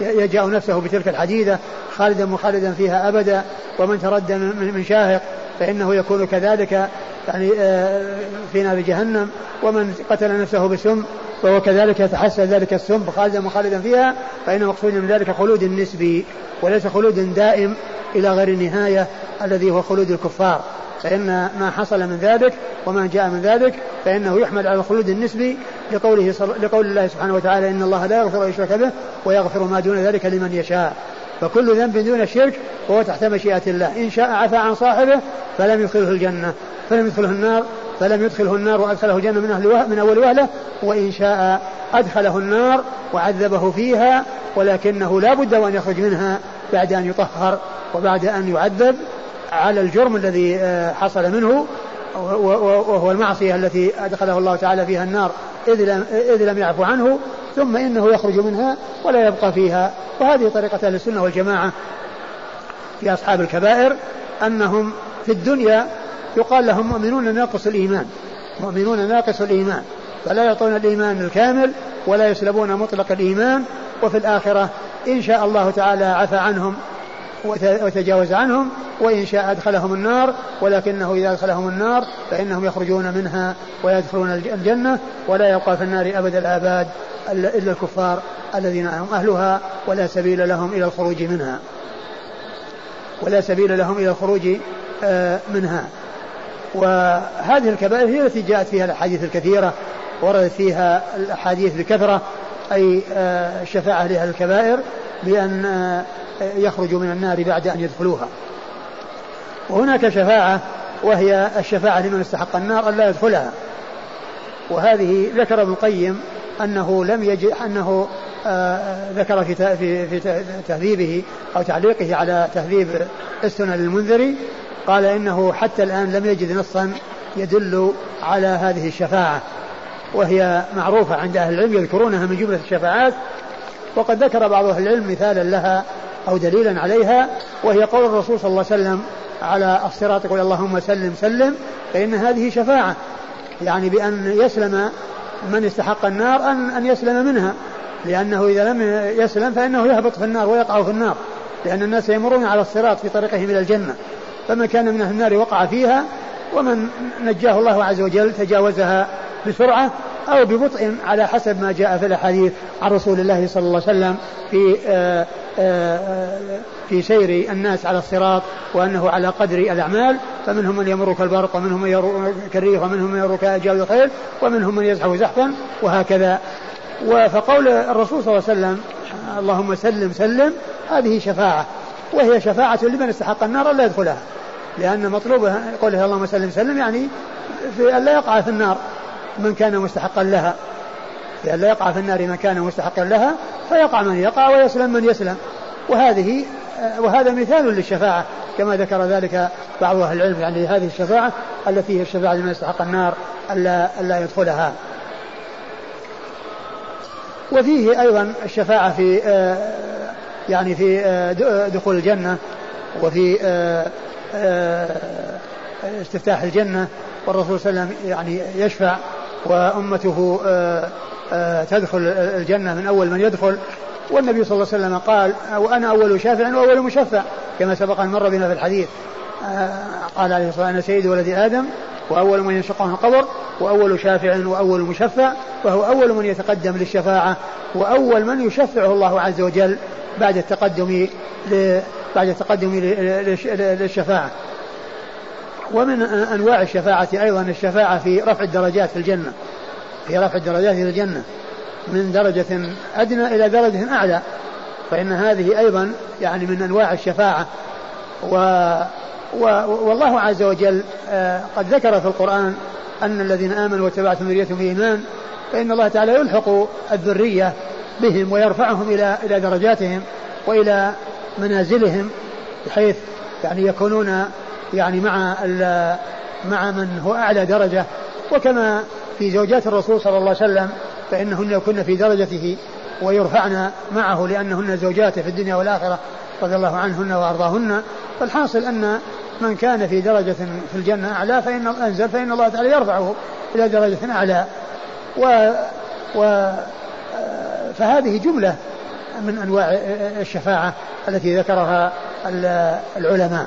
يجأ نفسه بتلك الحديدة خالدا مخالدا فيها أبدا. ومن تردى من شاهق فإنه يكون كذلك يعني آه، في نار جهنم. ومن قتل نفسه بسم فهو كذلك يتحسن ذلك السم خالدا مخالدا فيها فإن مقصود من ذلك خلود نسبي وليس خلود دائم إلى غير النهاية الذي هو خلود الكفار. فإن ما حصل من ذلك وما جاء من ذلك فإنه يحمل على الخلود النسبي لقوله لقول الله سبحانه وتعالى إن الله لا يغفر أن يشرك به ويغفر ما دون ذلك لمن يشاء. فكل ذنب دون الشرك فهو تحت مشيئة الله. إن شاء عفى عن صاحبه فلم يدخله الجنة فلم يدخله النار فلم يدخله النار وأدخله الجنة من, أهل من أول وهلة وإن شاء أدخله النار وعذبه فيها ولكنه لا بد وأن يخرج منها بعد أن يطهر وبعد أن يعذب على الجرم الذي آه، حصل منه وهو المعصية التي أدخله الله تعالى فيها النار إذ لم, إذ لم يعفو عنه ثم إنه يخرج منها ولا يبقى فيها. وهذه طريقة أهل السنة والجماعة في أصحاب الكبائر أنهم في الدنيا يقال لهم مؤمنون ناقص الإيمان مؤمنون ناقص الإيمان فلا يعطون الإيمان الكامل ولا يسلبون مطلق الإيمان وفي الآخرة إن شاء الله تعالى عفى عنهم. وتجاوز عنهم وإن شاء أدخلهم النار ولكنه إذا أدخلهم النار فإنهم يخرجون منها ويدخلون الجنة ولا يبقى في النار أبد الآباد إلا الكفار الذين هم أهلها ولا سبيل لهم إلى الخروج منها. ولا سبيل لهم إلى الخروج آه، منها. وهذه الكبائر هي التي جاءت فيها الأحاديث الكثيرة وردت فيها الأحاديث بكثرة أي آه، الشفاعة لأهل الكبائر. بأن يخرجوا من النار بعد أن يدخلوها. وهناك شفاعة وهي الشفاعة لمن استحق النار أن لا يدخلها. وهذه ذكر ابن القيم أنه لم يجد أنه آه ذكر في في في تهذيبه أو تعليقه على تهذيب السنن المنذري قال إنه حتى الآن لم يجد نصا يدل على هذه الشفاعة. وهي معروفة عند أهل العلم يذكرونها من جملة الشفاعات وقد ذكر بعض أهل العلم مثالا لها أو دليلا عليها وهي قول الرسول صلى الله عليه وسلم على الصراط يقول اللهم سلم سلم فإن هذه شفاعة يعني بأن يسلم من استحق النار أن أن يسلم منها لأنه إذا لم يسلم فإنه يهبط في النار ويقع في النار لأن الناس يمرون على الصراط في طريقهم إلى الجنة فمن كان من أهل النار وقع فيها ومن نجاه الله عز وجل تجاوزها بسرعة أو ببطء على حسب ما جاء في الأحاديث عن رسول الله صلى الله عليه وسلم في آه، آآ آه، في سير الناس على الصراط وأنه على قدر الأعمال فمنهم من يمر كالبرق ومنهم من يمر كالريح ومنهم من يمر كأجاوز الخيل ومنهم من يزحف زحفا وهكذا. فقول الرسول صلى الله عليه وسلم اللهم سلم سلم هذه شفاعة وهي شفاعة لمن استحق النار لا يدخلها لأن مطلوبه قوله اللهم سلم سلم يعني في أن لا يقع في النار. من كان مستحقا لها. لأن لا يقع في النار من كان مستحقا لها فيقع من يقع ويسلم من يسلم. وهذه وهذا مثال للشفاعة كما ذكر ذلك بعض أهل العلم يعني هذه الشفاعة التي هي الشفاعة لمن يستحق النار ألا, ألا يدخلها. وفيه أيضا الشفاعة في آه، يعني في آه، دخول الجنة وفي آه، استفتاح الجنة والرسول صلى الله عليه وسلم يعني يشفع. وأمته آه، آه، تدخل الجنة من أول من يدخل. والنبي صلى الله عليه وسلم قال وأنا أول شافع وأول مشفع كما سبق أن مر بنا في الحديث. قال عليه الصلاة والسلام أنا سيد ولد آدم وأول من ينشق عن القبر وأول شافع وأول مشفع وهو أول من يتقدم للشفاعة وأول من يشفعه الله عز وجل بعد التقدم بعد التقدم للشفاعة. ومن أنواع الشفاعة أيضا الشفاعة في رفع الدرجات في الجنة. في رفع الدرجات في الجنة. من درجة أدنى إلى درجة أعلى. فإن هذه أيضا يعني من أنواع الشفاعة. و و والله عز وجل آه، قد ذكر في القرآن أن الذين آمنوا واتبعتهم ذريتهم بإيمان فإن الله تعالى يلحق الذرية بهم ويرفعهم إلى إلى درجاتهم وإلى منازلهم بحيث يعني يكونون يعني مع مع من هو أعلى درجة. وكما في زوجات الرسول صلى الله عليه وسلم فإنهن يكن في درجته ويرفعن معه لأنهن زوجاته في الدنيا والآخرة رضي الله عنهن وأرضاهن. فالحاصل أن من كان في درجة في الجنة أعلى فإن أنزل فإن الله تعالى يرفعه إلى درجة أعلى. و, و فهذه جملة من أنواع الشفاعة التي ذكرها العلماء.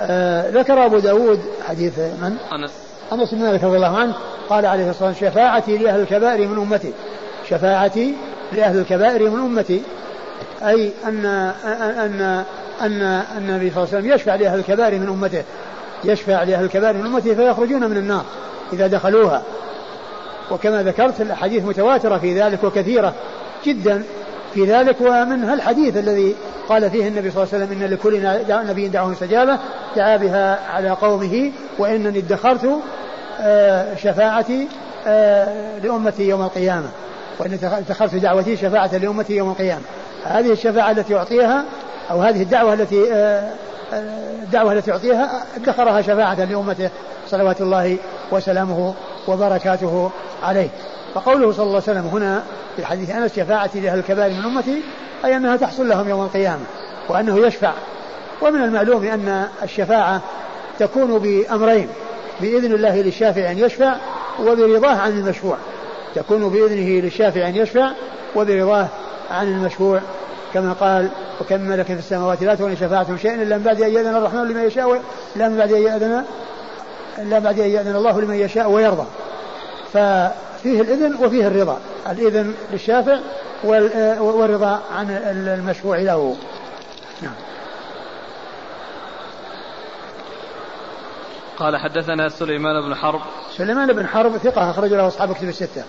آه، ذكر أبو داود حديث من؟ أنس. أنس بن مالك رضي الله عنه قال عليه الصلاة والسلام شفاعتي لأهل الكبائر من أمتي. شفاعتي لأهل الكبائر من أمتي. أي أن أن أن النبي صلى الله عليه وسلم يشفع لأهل الكبائر من أمته. يشفع لأهل الكبائر من أمته فيخرجون من النار إذا دخلوها. وكما ذكرت الأحاديث متواترة في ذلك وكثيرة جدا. في ذلك ومنها الحديث الذي قال فيه النبي صلى الله عليه وسلم إن لكل نبي دعوة استجابة دعا بها على قومه وإنني ادخرت آه، شفاعتي آه، لأمتي يوم القيامة وإن ادخرت دعوتي شفاعة لأمتي يوم القيامة. هذه الشفاعة التي يعطيها أو هذه الدعوة التي آه، الدعوة التي يعطيها ادخرها شفاعة لأمته صلوات الله وسلامه وبركاته عليه. فقوله صلى الله عليه وسلم هنا في حديث أنس شفاعتي لأهل الكبائر من أمتي أي أنها تحصل لهم يوم القيامة وأنه يشفع. ومن المعلوم أن الشفاعة تكون بأمرين بإذن الله للشافع أن يشفع وبرضاه عن المشفوع. تكون بإذنه للشافع أن يشفع وبرضاه عن المشفوع. كما قال وكم ملك في السماوات لا تغني شفاعتهم شيئا إلا من بعد أن يأذن الرحمن لمن يشاء إلا من بعد أن ياذن إلا بعد أن يأذن الله لمن يشاء ويرضى. ففيه الإذن وفيه الرضا. الإذن للشافع والرضا عن المشفوع له. نعم. قال حدثنا سليمان بن حرب. سليمان بن حرب ثقة أخرج له أصحاب كتب الستة.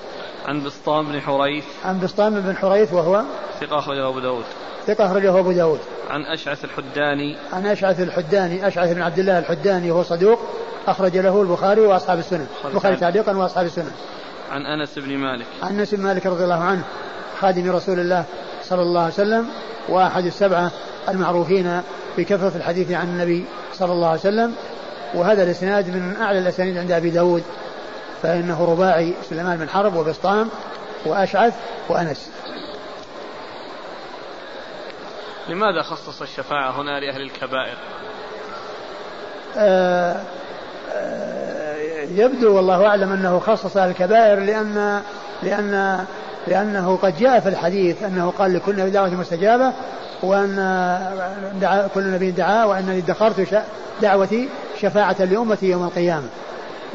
عن بسطام بن حريث. عن بسطام بن حريث وهو ثقة أخرجه أبو داود. ثقة أخرجه أبو داود. عن أشعث الحداني. عن أشعث الحداني أشعث بن عبد الله الحداني وهو صدوق أخرج له البخاري وأصحاب السنن. البخاري تعليقا وأصحاب السنن. عن أنس بن مالك. عن أنس بن مالك رضي الله عنه خادم رسول الله صلى الله عليه وسلم وأحد السبعة المعروفين بكثرة الحديث عن النبي صلى الله عليه وسلم. وهذا الإسناد من أعلى الأسانيد عند أبي داود فإنه رباعي سليمان بن حرب وبسطام وأشعث وأنس. لماذا خصص الشفاعة هنا لأهل الكبائر؟ آه آه يبدو والله أعلم أنه خصص الكبائر لأن لأن لأنه قد جاء في الحديث أنه قال لكل نبي دعوة مستجابة وأن دعا كل نبي دعا وأنني ادخرت دعوتي شفاعة لأمتي يوم القيامة.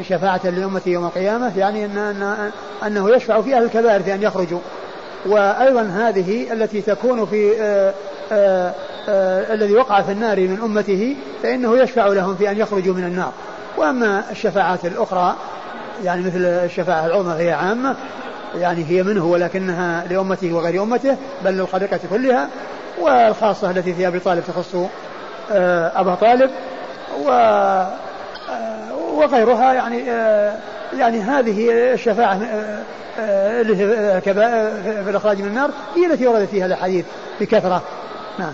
شفاعة لأمتي يوم القيامة يعني أن أن أنه يشفع في أهل الكبائر في أن يخرجوا. وأيضا هذه التي تكون في آآ آآ آآ الذي وقع في النار من أمته فإنه يشفع لهم في أن يخرجوا من النار. وأما الشفاعات الأخرى يعني مثل الشفاعة العظمى فهي عامة يعني هي منه ولكنها لأمته وغير أمته بل للخليقة كلها والخاصة التي في أبي طالب تخص أبا طالب و وغيرها يعني يعني هذه الشفاعة اللي في الإخراج من النار هي التي وردت فيها الأحاديث بكثرة. نعم.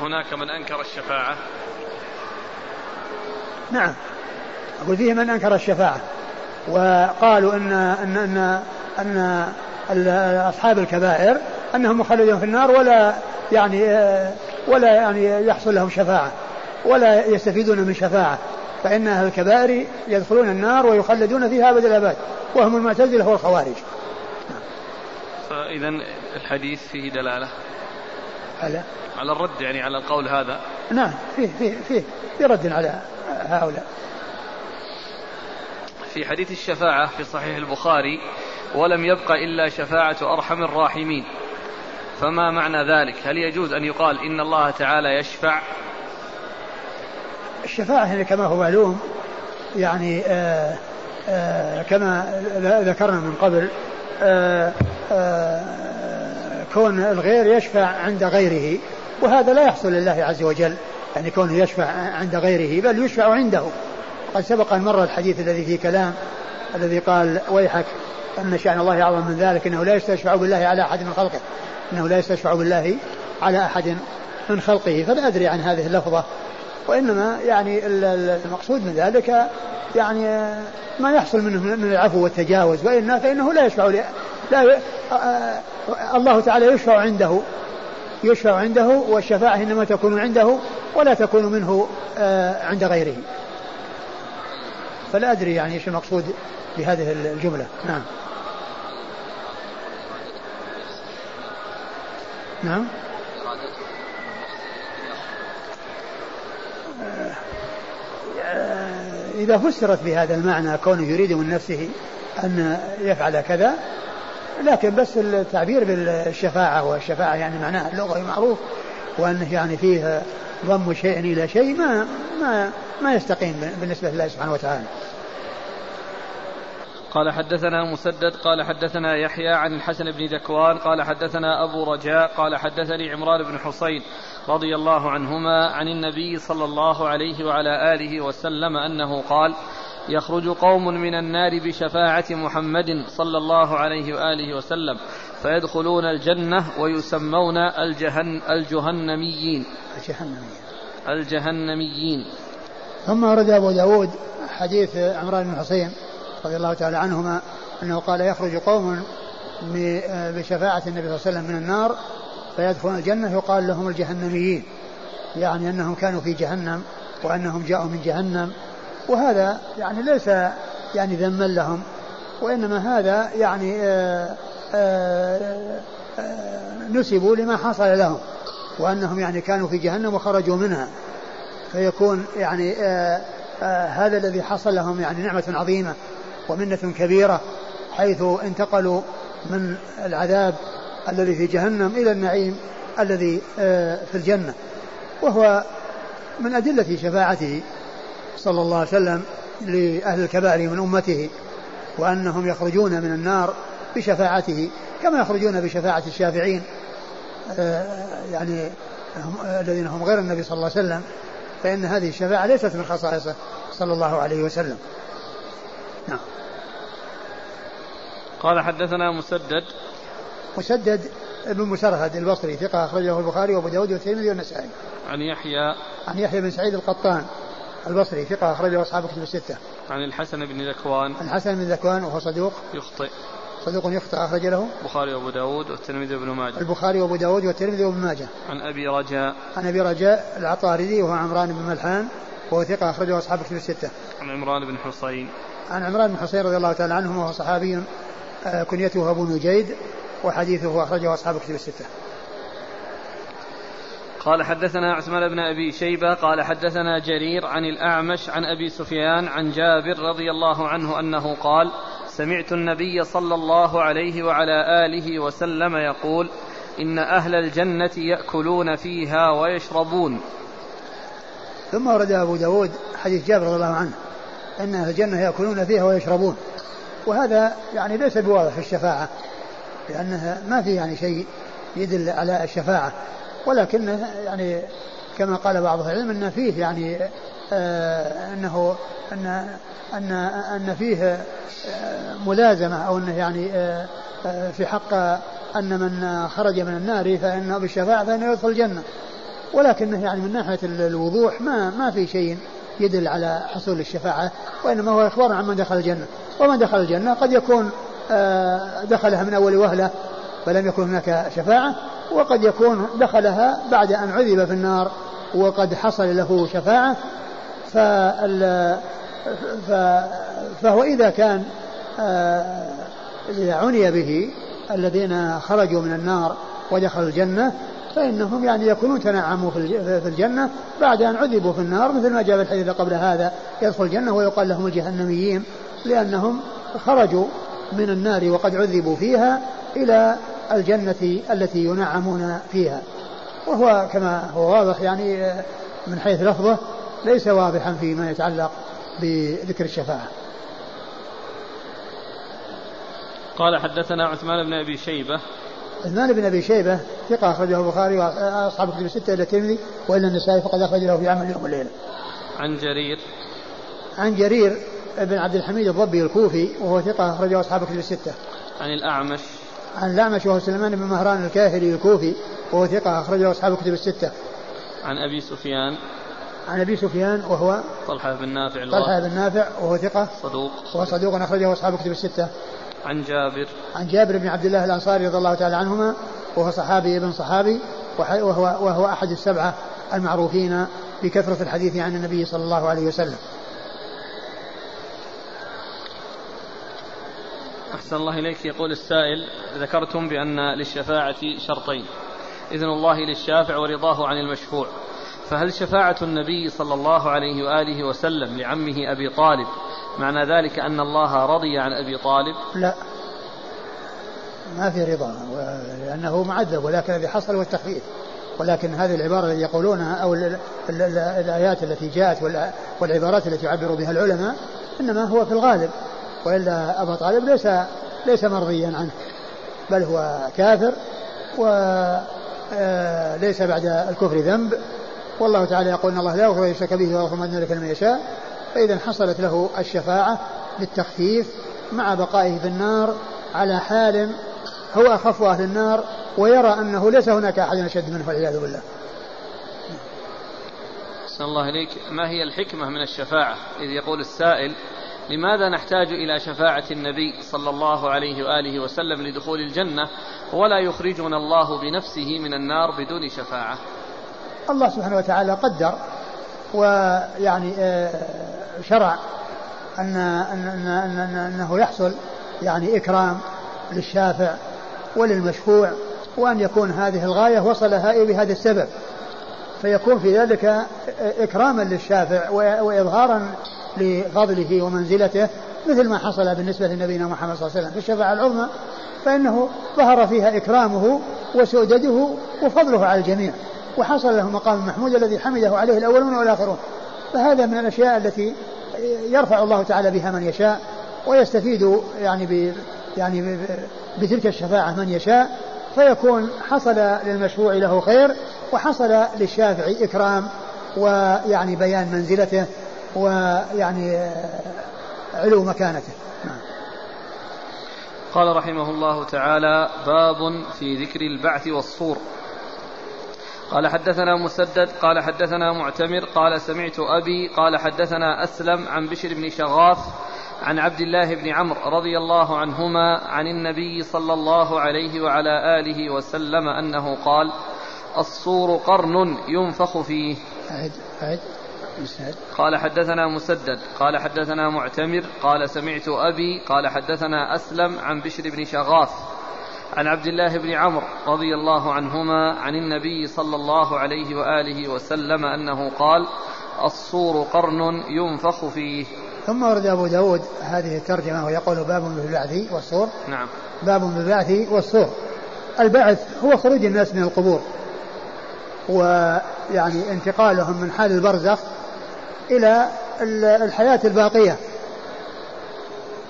هناك من أنكر الشفاعة. نعم. أقول فيه من أنكر الشفاعة. وقالوا أن أن أن أن, أن أصحاب الكبائر أنهم مخلدون في النار ولا يعني ولا يعني يحصل لهم شفاعة ولا يستفيدون من شفاعة. فإن أهل الكبائر يدخلون النار ويخلدون فيها أبد الآباد وهم المعتزلة والخوارج. فإذا الحديث فيه دلالة. على؟ على الرد يعني على القول هذا. نعم فيه فيه فيه, فيه رد على هؤلاء. في حديث الشفاعة في صحيح البخاري ولم يبق إلا شفاعة أرحم الراحمين. فما معنى ذلك؟ هل يجوز أن يقال إن الله تعالى يشفع؟ الشفاعة يعني كما هو معلوم يعني آآ آه، آآ آه، كما ذكرنا من قبل آآ آه، كون الغير يشفع عند غيره وهذا لا يحصل لله عز وجل. يعني كونه يشفع عند غيره بل يشفع عنده. قد سبق أن مر الحديث الذي فيه كلام الذي قال ويحك أن شأن الله أعظم من ذلك أنه لا يستشفع بالله على أحد من خلقه أنه لا يستشفع بالله على أحد من خلقه. فلا أدري عن هذه اللفظة وإنما يعني المقصود من ذلك يعني ما يحصل منه من العفو والتجاوز وإلا فإنه لا يشفع لا الله تعالى يشفع عنده. يشفع عنده والشفاعة إنما تكون عنده ولا تكون منه آه، عند غيره. فلا أدري يعني إيش المقصود بهذه الجملة. نعم. نعم. إذا فسرت بهذا المعنى كونه يريد من نفسه أن يفعل كذا لكن بس التعبير بالشفاعة والشفاعة يعني معناها اللغوي معروف وأنه يعني فيه ضم شيء إلى شيء ما ما ما يستقيم بالنسبة لله سبحانه وتعالى. قال حدثنا مسدد قال حدثنا يحيى عن الحسن بن ذكوان قال حدثنا أبو رجاء قال حدثني عمران بن حصين رضي الله عنهما عن النبي صلى الله عليه وعلى آله وسلم أنه قال يخرج قوم من النار بشفاعة محمد صلى الله عليه وآله وسلم فيدخلون الجنة ويسمون الجهن الجهنميين. الجهنميين الجهنميين. ثم ورد أبو داود حديث عمران بن حصين رضي الله تعالى عنهما أنه قال يخرج قوم بشفاعة النبي صلى الله عليه وسلم من النار فيدخلون الجنة يقال لهم الجهنميين يعني أنهم كانوا في جهنم وأنهم جاءوا من جهنم. وهذا يعني ليس يعني ذما لهم وإنما هذا يعني آآ آآ آآ نسبوا لما حصل لهم وأنهم يعني كانوا في جهنم وخرجوا منها. فيكون يعني هذا الذي حصل لهم يعني نعمة عظيمة ومنة كبيرة حيث انتقلوا من العذاب الذي في جهنم إلى النعيم الذي في الجنة. وهو من أدلة شفاعته. صلى الله عليه وسلم لأهل الكبائر من أمته وأنهم يخرجون من النار بشفاعته كما يخرجون بشفاعة الشافعين آه، يعني هم الذين هم غير النبي صلى الله عليه وسلم فإن هذه الشفاعة ليست من خصائصه صلى الله عليه وسلم. نعم. قال حدثنا مسدد. مسدد ابن مسرهد البصري ثقة أخرجه البخاري وأبو داود والترمذي والنسائي. عن يحيى. عن يحيى بن سعيد القطان. البصري ثقة أخرجه أصحاب كتب الستة. عن الحسن بن ذكوان. عن الحسن بن ذكوان وهو صدوق. يخطئ. صدوق يخطئ أخرج له. البخاري وأبو داود والترمذي وابن ماجه. البخاري وأبو داود والترمذي وابن ماجه. عن أبي رجاء. عن أبي رجاء العطاردي وهو عمران بن ملحان وهو ثقة أخرجه أصحاب كتب الستة. عن عمران بن حصين. عن عمران بن حصين رضي الله تعالى عنه وهو صحابي آه، كنيته أبو نجيد وحديثه أخرجه أصحاب كتب الستة. قال حدثنا عثمان بن أبي شيبة قال حدثنا جرير عن الأعمش عن أبي سفيان عن جابر رضي الله عنه أنه قال سمعت النبي صلى الله عليه وعلى آله وسلم يقول إن أهل الجنة يأكلون فيها ويشربون. ثم ورد أبو داود حديث جابر رضي الله عنه أن أهل الجنة يأكلون فيها ويشربون. وهذا يعني ليس بواضح في الشفاعة لأنها ما في يعني شيء يدل على الشفاعة. ولكنه يعني كما قال بعض العلم أن فيه يعني آه أنه أن أن أن فيه آه ملازمة أو أنه يعني آه آه في حق أن من خرج من النار فإنه بالشفاعة فإنه يدخل الجنة. ولكنه يعني من ناحية الوضوح ما ما في شيء يدل على حصول الشفاعة وإنما هو إخبار عن من دخل الجنة. ومن دخل الجنة قد يكون آه دخلها من أول وهلة فلم يكن هناك شفاعة. وقد يكون دخلها بعد أن عذب في النار وقد حصل له شفاعة فهو إذا كان آه، إذا عني به الذين خرجوا من النار ودخلوا الجنة فإنهم يعني يكونون تنعموا في الجنة بعد أن عذبوا في النار مثل ما جاء في الحديث قبل هذا يدخل الجنة ويقال لهم الجهنميين لأنهم خرجوا من النار وقد عذبوا فيها إلى الجنة التي ينعمون فيها. وهو كما هو واضح يعني من حيث لفظه ليس واضحا فيما يتعلق بذكر الشفاعة. قال حدثنا عثمان بن أبي شيبة. عثمان بن أبي شيبة ثقة أخرجه البخاري وأصحاب الكتب الستة إلى الترمذي وإلا النسائي فقد أخرج له في عمل يوم والليله. عن جرير. عن جرير بن عبد الحميد الضبي الكوفي وهو ثقة أخرجه أصحاب الكتب الستة. عن الأعمش. عن الاعمش وهو سليمان بن مهران الكاهلي الكوفي وهو ثقة أخرجه أصحاب الكتب الستة. عن أبي سفيان. عن أبي سفيان وهو طلحة بن نافع طلحة بن نافع وهو ثقة صدوق. وهو صدوق أخرجه أصحاب الكتب الستة. عن جابر. عن جابر بن عبد الله الأنصاري رضي الله تعالى عنهما وهو صحابي ابن صحابي وهو, وهو أحد السبعة المعروفين بكثرة الحديث عن النبي صلى الله عليه وسلم. أحسن الله إليك. يقول السائل ذكرتم بأن للشفاعة شرطين إذن الله للشافع ورضاه عن المشفوع. فهل شفاعة النبي صلى الله عليه وآله وسلم لعمه أبي طالب معنى ذلك أن الله رضي عن أبي طالب؟ لا ما في رضا لأنه معذب ولكن الذي حصل هو التخفيف. ولكن هذه العبارة التي يقولونها أو الآيات التي جاءت والعبارات التي يعبر بها العلماء إنما هو في الغالب. وإلا أبا طالب ليس ليس مرضيا عنه بل هو كافر وليس آه، بعد الكفر ذنب. والله تعالى يقول إن الله لا يغفر يشرك به ويغفر ما ذلك لمن يشاء. فإذا حصلت له الشفاعة بالتخفيف مع بقائه في النار على حال هو أخف أهل النار ويرى أنه ليس هناك أحد أشد منه والعياذ بالله. أحسن الله إليك. ما هي الحكمة من الشفاعة؟ إذ يقول السائل لماذا نحتاج إلى شفاعة النبي صلى الله عليه وآله وسلم لدخول الجنة ولا يخرجنا الله بنفسه من النار بدون شفاعة؟ الله سبحانه وتعالى قدر ويعني آه، شرع أن أن أن أنه يحصل يعني إكرام للشافع وللمشفوع وأن يكون هذه الغاية وصلها بهذا السبب. فيكون في ذلك إكراما للشافع وإظهارا لفضله ومنزلته مثل ما حصل بالنسبة لنبينا محمد صلى الله عليه وسلم. في الشفاعة العظمى فإنه ظهر فيها إكرامه وسؤدده وفضله على الجميع. وحصل له مقام محمود الذي حمده عليه الأولون والآخرون. فهذا من الأشياء التي يرفع الله تعالى بها من يشاء ويستفيد يعني ب يعني بتلك الشفاعة من يشاء. فيكون حصل للمشروع له خير وحصل للشافع إكرام ويعني بيان منزلته. ويعني علو مكانته. نعم. قال رحمه الله تعالى باب في ذكر البعث والصور. قال حدثنا مسدد قال حدثنا معتمر قال سمعت أبي قال حدثنا أسلم عن بشر بن شغاف عن عبد الله بن عمرو رضي الله عنهما عن النبي صلى الله عليه وعلى آله وسلم أنه قال الصور قرن ينفخ فيه. أعد أعد. قال حدثنا مسدد قال حدثنا معتمر قال سمعت أبي قال حدثنا أسلم عن بشر بن شغاف عن عبد الله بن عمرو رضي الله عنهما عن النبي صلى الله عليه وآله وسلم أنه قال الصور قرن ينفخ فيه. ثم ورد أبو داود هذه الترجمة ويقول باب بالبعث والصور. نعم. باب بالبعث والصور. البعث هو خروج الناس من القبور ويعني انتقالهم من حال البرزخ إلى الحياة الباقية.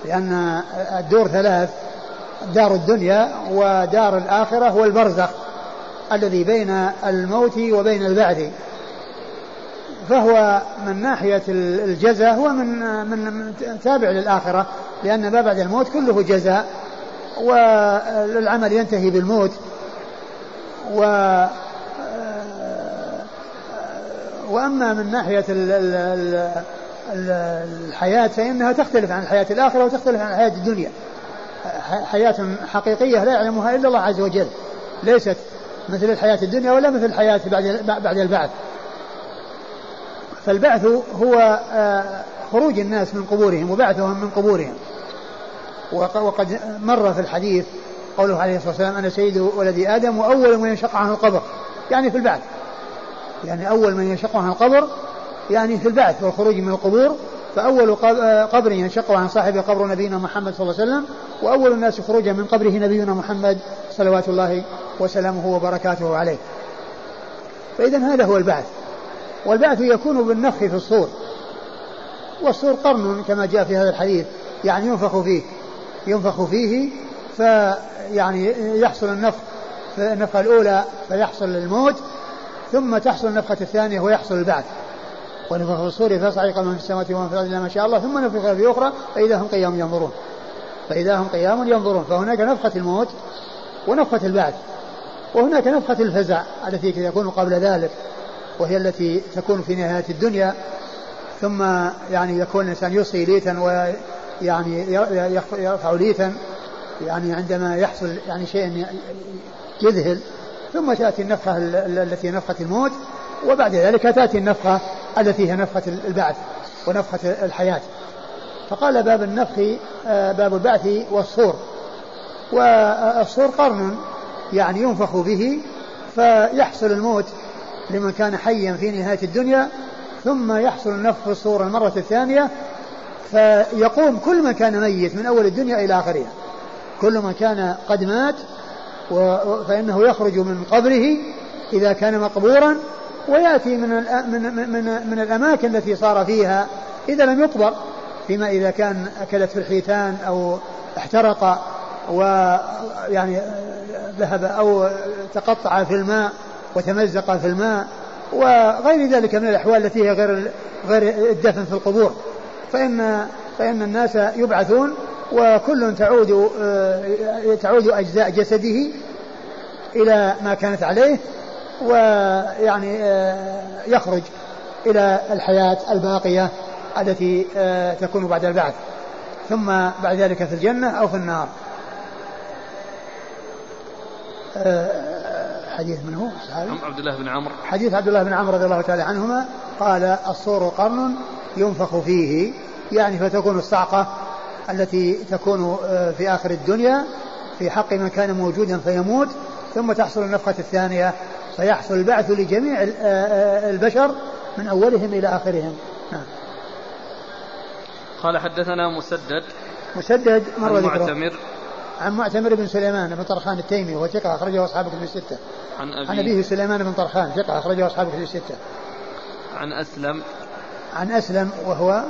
لأن الدور ثلاث دار الدنيا ودار الآخرة والبرزخ الذي بين الموت وبين البعث. فهو من ناحية الجزاء هو من من تابع للآخرة لأن ما بعد الموت كله جزاء والعمل ينتهي بالموت. و وأما من ناحية الحياة فإنها تختلف عن الحياة الآخرة وتختلف عن الحياة الدنيا. حياة حقيقية لا يعلمها إلا الله عز وجل. ليست مثل الحياة الدنيا ولا مثل الحياة بعد بعد البعث. فالبعث هو آه، خروج الناس من قبورهم وبعثهم من قبورهم. وقد مر في الحديث قوله عليه الصلاة والسلام أنا سيد ولد آدم وأول من ينشق عنه القبر. يعني في البعث. يعني أول من ينشق عنه القبر يعني في البعث والخروج من القبور فأول قبر ينشق عن صاحبه قبر نبينا محمد صلى الله عليه وسلم وأول الناس خروجا من قبره نبينا محمد صلوات الله وسلامه وبركاته عليه. فإذا هذا هو البعث. والبعث يكون بالنفخ في الصور. والصور قرن كما جاء في هذا الحديث يعني ينفخ فيه. ينفخ فيه فيعني يحصل النفخ النفخة الأولى فيحصل الموت ثم تحصل النفخة الثانية ويحصل البعث. ونفخ في الصور فصعق من في السماوات ومن في الأرض ما شاء الله ثم نفخ في أخرى فإذا هم قيام ينظرون. فإذا هم قيام ينظرون. فهناك نفخة الموت ونفخة البعث وهناك نفخة الفزع التي تكون قبل ذلك وهي التي تكون في نهاية الدنيا. ثم يعني يكون الإنسان يصغي ليتا ويعني يرفع ليتا يعني عندما يحصل يعني شيء يذهل. ثم تأتي النفخة التي نفخة الموت وبعد ذلك تأتي النفخة التي هي نفخة البعث ونفخة الحياة. فقال باب النفخ آه، باب البعث والصور. والصور قرن يعني ينفخ به فيحصل الموت لمن كان حيا في نهاية الدنيا ثم يحصل النفخ في الصور المرة الثانية فيقوم كل من كان ميت من أول الدنيا إلى آخرها. كل من كان قد مات فإنه يخرج من قبره إذا كان مقبورا ويأتي من من من, من الأماكن التي صار فيها إذا لم يقبر فيما إذا كان أكلت في الحيتان أو احترق ويعني ذهب أو تقطع في الماء وتمزق في الماء وغير ذلك من الأحوال التي هي غير غير الدفن في القبور. فإن فإن الناس يبعثون وكل تعود تعود أجزاء جسده إلى ما كانت عليه ويعني يخرج إلى الحياة الباقية التي تكون بعد البعث ثم بعد ذلك في الجنة أو في النار. حديث من هو؟ صحابي؟ عبد الله بن عمرو. حديث عبد الله بن عمرو رضي الله تعالى عنهما قال الصور قرن ينفخ فيه يعني فتكون الصعقة التي تكون آه، في آخر الدنيا في حق من كان موجودا فيموت ثم تحصل النفخة الثانية فيحصل البعث لجميع آه، آه، البشر من أولهم إلى آخرهم نعم. قال حدثنا مسدد مسدد مر ذكره معتمر عن معتمر بن سليمان بن طرخان التيمي وهو ثقة أخرجه أصحاب كتب الستة. عن أبيه عن أبيه سليمان بن طرخان ثقة أخرجه أصحاب كتب الستة. عن أسلم عن أسلم وهو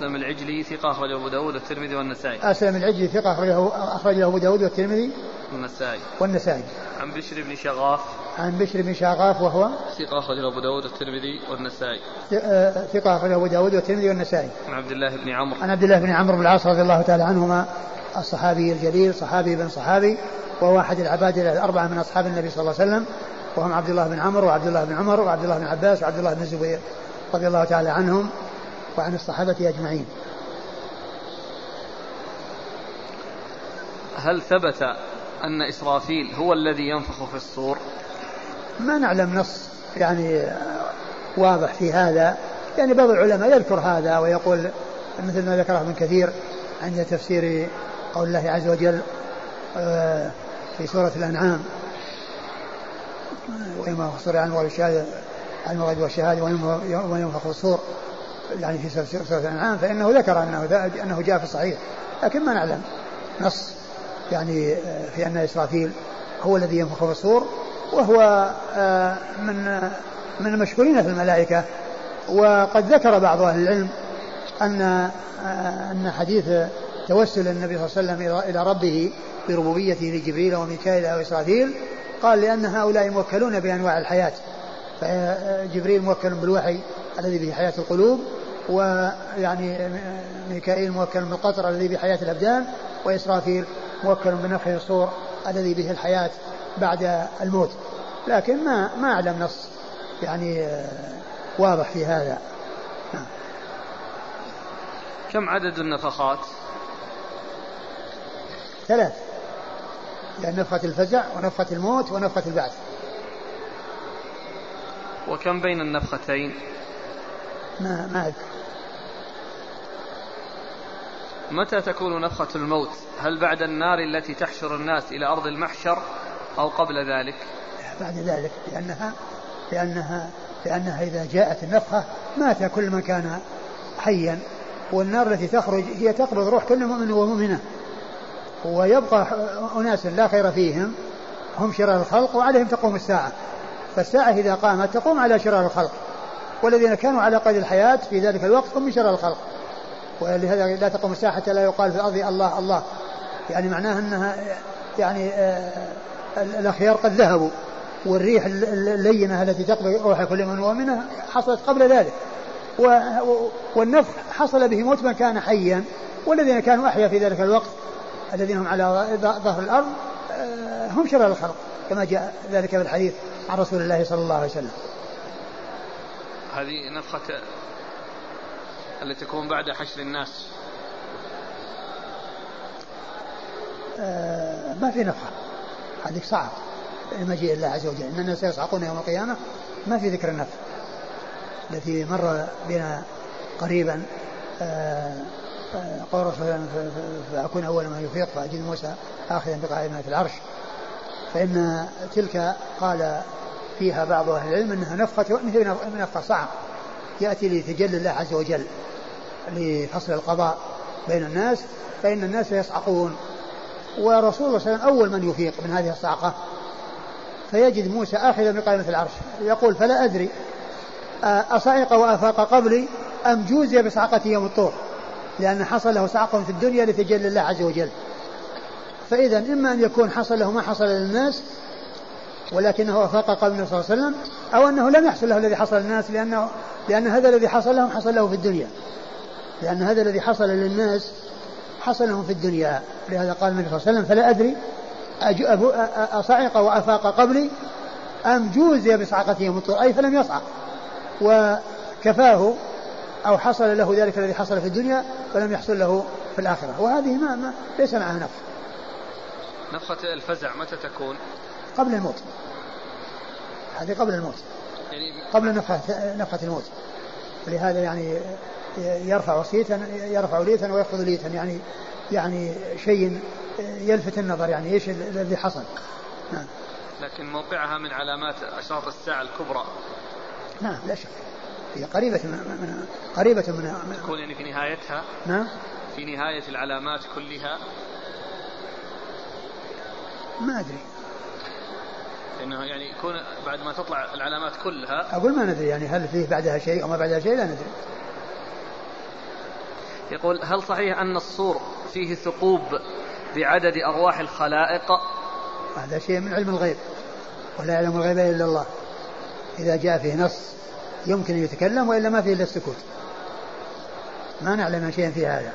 أسلم العجلي ثقة أخرجه أبو داود والترمذي والنسائي. أسلم العجلي ثقة أخرجه أخرجه أبو داود والترمذي والنسائي. والنسائي. عن بشر بن شغاف. عن بشر بن شغاف وهو ثقة أخرجه أبو داود والترمذي والنسائي. آه، ثقة أخرجه أبو داود والترمذي والنسائي. عن عبد الله بن عمرو. عن عبد الله بن عمرو بن العاص رضي الله تعالى عنهما الصحابي الجليل صحابي بن صحابي وهو أحد العباد الأربعة من أصحاب النبي صلى الله عليه وسلم وهم عبد الله بن عمرو وعبد الله بن عمر وعبد الله بن عباس وعبد الله بن الزبير رضي الله تعالى عنهم وعن الصحابة أجمعين. هل ثبت أن إسرافيل هو الذي ينفخ في الصور؟ ما نعلم نص يعني واضح في هذا. يعني بعض العلماء يذكر هذا ويقول مثل ما ذكره ابن كثير عند تفسير قول الله عز وجل آه، في سورة الأنعام. وإما فصل عن والشهادة عن الغيب والشهادة وينفخ الصور. يعني في سورة الأنعام فإنه ذكر أنه أنه جاء في الصحيح لكن ما نعلم. نص. يعني آه، في أن إسرافيل هو الذي ينفخ في الصور وهو آه، من من المشهورين في الملائكة. وقد ذكر بعض أهل العلم أن أن حديث توسل النبي صلى الله عليه وسلم إلى ربه بربوبيته لجبريل وميكائيل وإسرافيل قال لأن هؤلاء موكلون بأنواع الحياة. فجبريل موكل بالوحي الذي به حياة القلوب ويعني ميكائيل موكل بالقطر الذي به حياة الأبدان وإسرافيل موكل بنفخ الصور الذي به الحياة بعد الموت. لكن ما ما أعلم نص يعني واضح في هذا. كم عدد النفخات؟ ثلاث. يعني نفخة الفزع ونفخة الموت ونفخة البعث. وكم بين النفختين؟ ما ما أذكر متى تكون نفخة الموت؟ هل بعد النار التي تحشر الناس إلى أرض المحشر أو قبل ذلك؟ بعد ذلك لأنها لأنها لأنها إذا جاءت النفخة مات كل من كان حيا والنار التي تخرج هي تقبض روح كل مؤمن ومؤمنة. ويبقى أناس لا خير فيهم هم شرار الخلق وعليهم تقوم الساعة. فالساعة إذا قامت تقوم على شرار الخلق. والذين كانوا على قيد الحياة في ذلك الوقت هم من شرار الخلق. ولهذا لا تقوم الساعة حتى لا يقال في الأرض الله الله. يعني معناها أنها يعني آه الأخيار قد ذهبوا. والريح اللينة التي تقضي روح كل من مؤمنة حصلت قبل ذلك. والنفخ حصل به موت من كان حيا. والذين كانوا أحيا في ذلك الوقت الذين هم على ظهر الأرض آه، هم شرار الخلق كما جاء ذلك في الحديث عن رسول الله صلى الله عليه وسلم. هذه نفخة التي تكون بعد حشر الناس. آه ما في نفخة هذيك صعب. المجيء الله عز وجل. إن الناس يصعقون يوم القيامة ما في ذكر النفخ التي مر بنا قريبا آه آه قول فأكون أول من يفيق فأجد موسى آخذا بقائمة العرش. فإن تلك قال فيها بعض أهل العلم أنها نفخة مثل نفخة صعب. يأتي لتجلي الله عز وجل. لفصل القضاء بين الناس فإن الناس يصعقون. ورسول الله صلى الله عليه وسلم أول من يفيق من هذه الصعقة. فيجد موسى آخذا بقائمة العرش يقول فلا أدري أصعق وأفاق قبلي أم جوزي بصعقة يوم الطور؟ لأن حصل له صعقة في الدنيا لتجلي الله عز وجل. فإذا إما أن يكون حصل له ما حصل للناس ولكنه أفاق قبل النبي صلى الله عليه وسلم أو أنه لم يحصل له الذي حصل للناس لأنه لأن هذا الذي حصل لهم حصل له في الدنيا. لأن هذا الذي حصل للناس حصل لهم في الدنيا. لهذا قال النبي صلى الله عليه وسلم فلا أدري أصعق وأفاق قبلي أم جوزي بصعقته يوم أي فلم يصعق. وكفاه أو حصل له ذلك الذي حصل في الدنيا ولم يحصل له في الآخرة. وهذه ما, ما ليس معها نفخ نفخة الفزع متى تكون؟ قبل الموت. هذه قبل الموت. يعني قبل نفخة نفخة الموت. ولهذا يعني يرفع وسيتا يرفع ليتا ويخفض ليتا. يعني يعني شيء يلفت النظر يعني إيش الذي حصل. نعم. لكن موقعها من علامات أشراط الساعة الكبرى. نعم لا شك. هي قريبة من, من قريبة من تكون يعني في نهايتها. نعم. في نهاية العلامات كلها. ما أدري. إنه يعني يكون بعد ما تطلع العلامات كلها. أقول ما ندري يعني هل فيه بعدها شيء أو ما بعدها شيء لا ندري. يقول هل صحيح أن الصور فيه ثقوب بعدد أرواح الخلائق؟ هذا شيء من علم الغيب ولا يعلم الغيب إلا الله. إذا جاء فيه نص يمكن أن يتكلم وإلا ما فيه إلا السكوت. ما نعلم شيئا في هذا.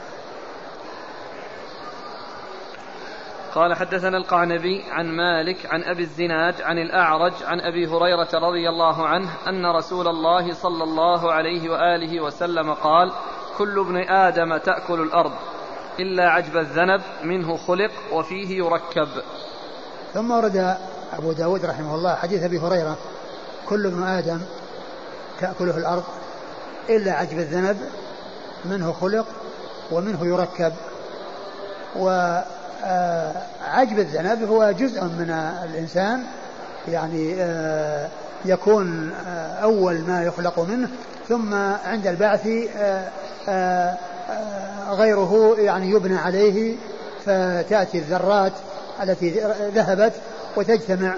قال حدثنا القعنبي عن مالك عن أبي الزناد عن الأعرج عن أبي هريرة رضي الله عنه أن رسول الله صلى الله عليه وآله وسلم قال كل ابن آدم تأكل الأرض إلا عجب الذنب منه خلق وفيه يركب. ثم ورد أبو داود رحمه الله حديث أبي هريرة كل ابن آدم تأكله الأرض إلا عجب الذنب منه خلق ومنه يركب. و آه، الذنب هو جزء من الإنسان يعني آه، يكون آه، أول ما يخلق منه ثم عند البعث غيره يعني يبنى عليه فتأتي الذرات التي ذهبت وتجتمع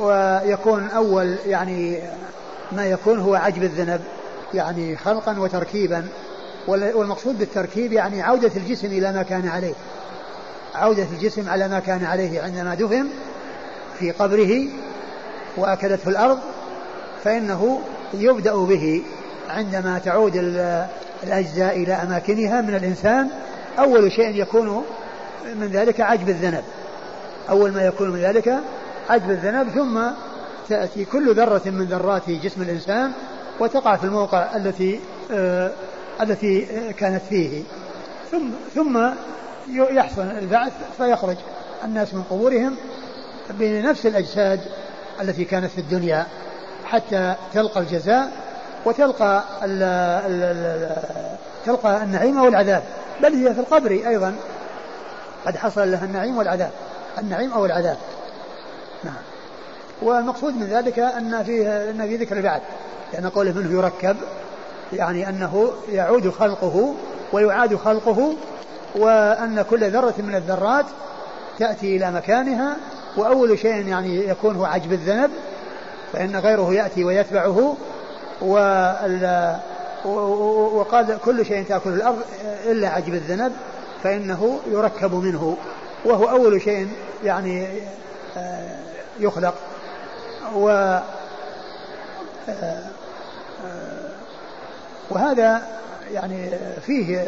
ويكون أول يعني ما يكون هو عجب الذنب يعني خلقا وتركيبا. والمقصود بالتركيب يعني عودة الجسم إلى ما كان عليه. عودة الجسم على ما كان عليه عندما دفن في قبره وأكلته الأرض فإنه يبدأ به. عندما تعود الأجزاء إلى أماكنها من الإنسان أول شيء يكون من ذلك عجب الذنب. أول ما يكون من ذلك عجب الذنب ثم تأتي كل ذرة من ذرات جسم الإنسان وتقع في الموقع التي آه التي كانت فيه. ثم ثم يحصل البعث فيخرج الناس من قبورهم بنفس الأجساد التي كانت في الدنيا حتى تلقى الجزاء. وتلقى ال ال ال تلقى النعيم أو العذاب بل هي في القبر أيضا. قد حصل لها النعيم والعذاب. النعيم أو العذاب. نعم. والمقصود من ذلك أن فيه أن في ذكر بعد لأن قوله منه يركب يعني أنه يعود خلقه ويعاد خلقه وأن كل ذرة من الذرات تأتي إلى مكانها وأول شيء يعني يكون هو عجب الذنب فإن غيره يأتي ويتبعه وقال كل شيء تأكل الأرض إلا عجب الذنب فإنه يركب منه وهو أول شيء يعني آه، يخلق و آه، وهذا يعني فيه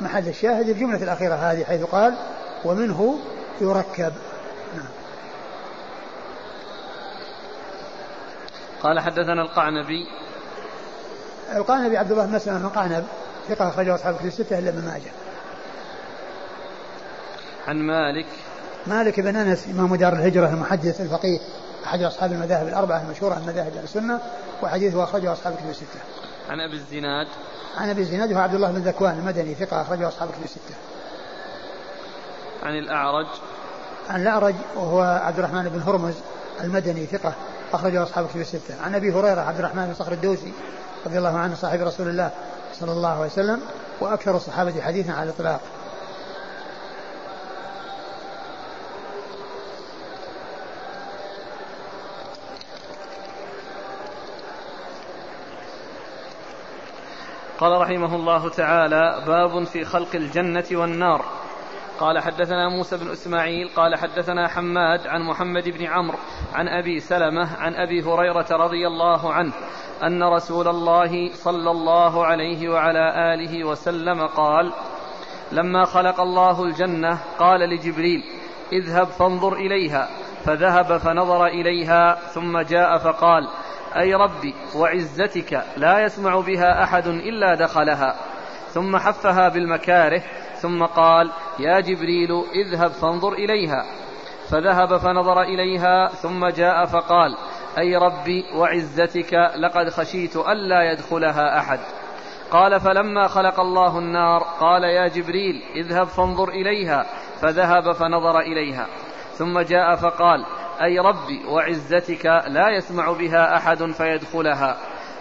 محل الشاهد الجملة الأخيرة هذه حيث قال ومنه يركب. قال حدثنا القعنبي القعنبي عبد الله بن مسلم بن قعنب ثقة أخرجه أصحاب الكتب الستة إلا ابن ماجه. عن مالك مالك بن أنس إمام دار الهجرة المحدث الفقيه أحد أصحاب المذاهب الأربعة المشهورة من مذاهب السنة وحديثه أخرجه أصحاب الكتب الستة. عن أبي الزناد عن أبي الزناد هو عبد الله بن ذكوان المدني ثقة أخرجه أصحاب الكتب الستة. عن الأعرج عن الأعرج وهو عبد الرحمن بن هرمز المدني ثقة أخرجه أصحاب الكتب الستة. عن أبي هريرة عبد الرحمن بن صخر الدوسي رضي الله عنه صاحب رسول الله صلى الله عليه وسلم وأكثر الصحابة حديثا على الإطلاق. قال رحمه الله تعالى باب في خلق الجنة والنار قال حدثنا موسى بن إسماعيل قال حدثنا حماد عن محمد بن عمرو عن أبي سلمة عن أبي هريرة رضي الله عنه أن رسول الله صلى الله عليه وعلى آله وسلم قال لما خلق الله الجنة قال لجبريل اذهب فانظر إليها. فذهب فنظر إليها ثم جاء فقال أي ربي وعزتك لا يسمع بها أحد إلا دخلها. ثم حفها بالمكاره ثم قال يا جبريل اذهب فانظر إليها. فذهب فنظر إليها ثم جاء فقال أي ربي وعزتك لقد خشيت ألا يدخلها أحد. قال فلما خلق الله النار قال يا جبريل اذهب فانظر إليها فذهب فنظر إليها. ثم جاء فقال أي ربي وعزتك لا يسمع بها أحد فيدخلها.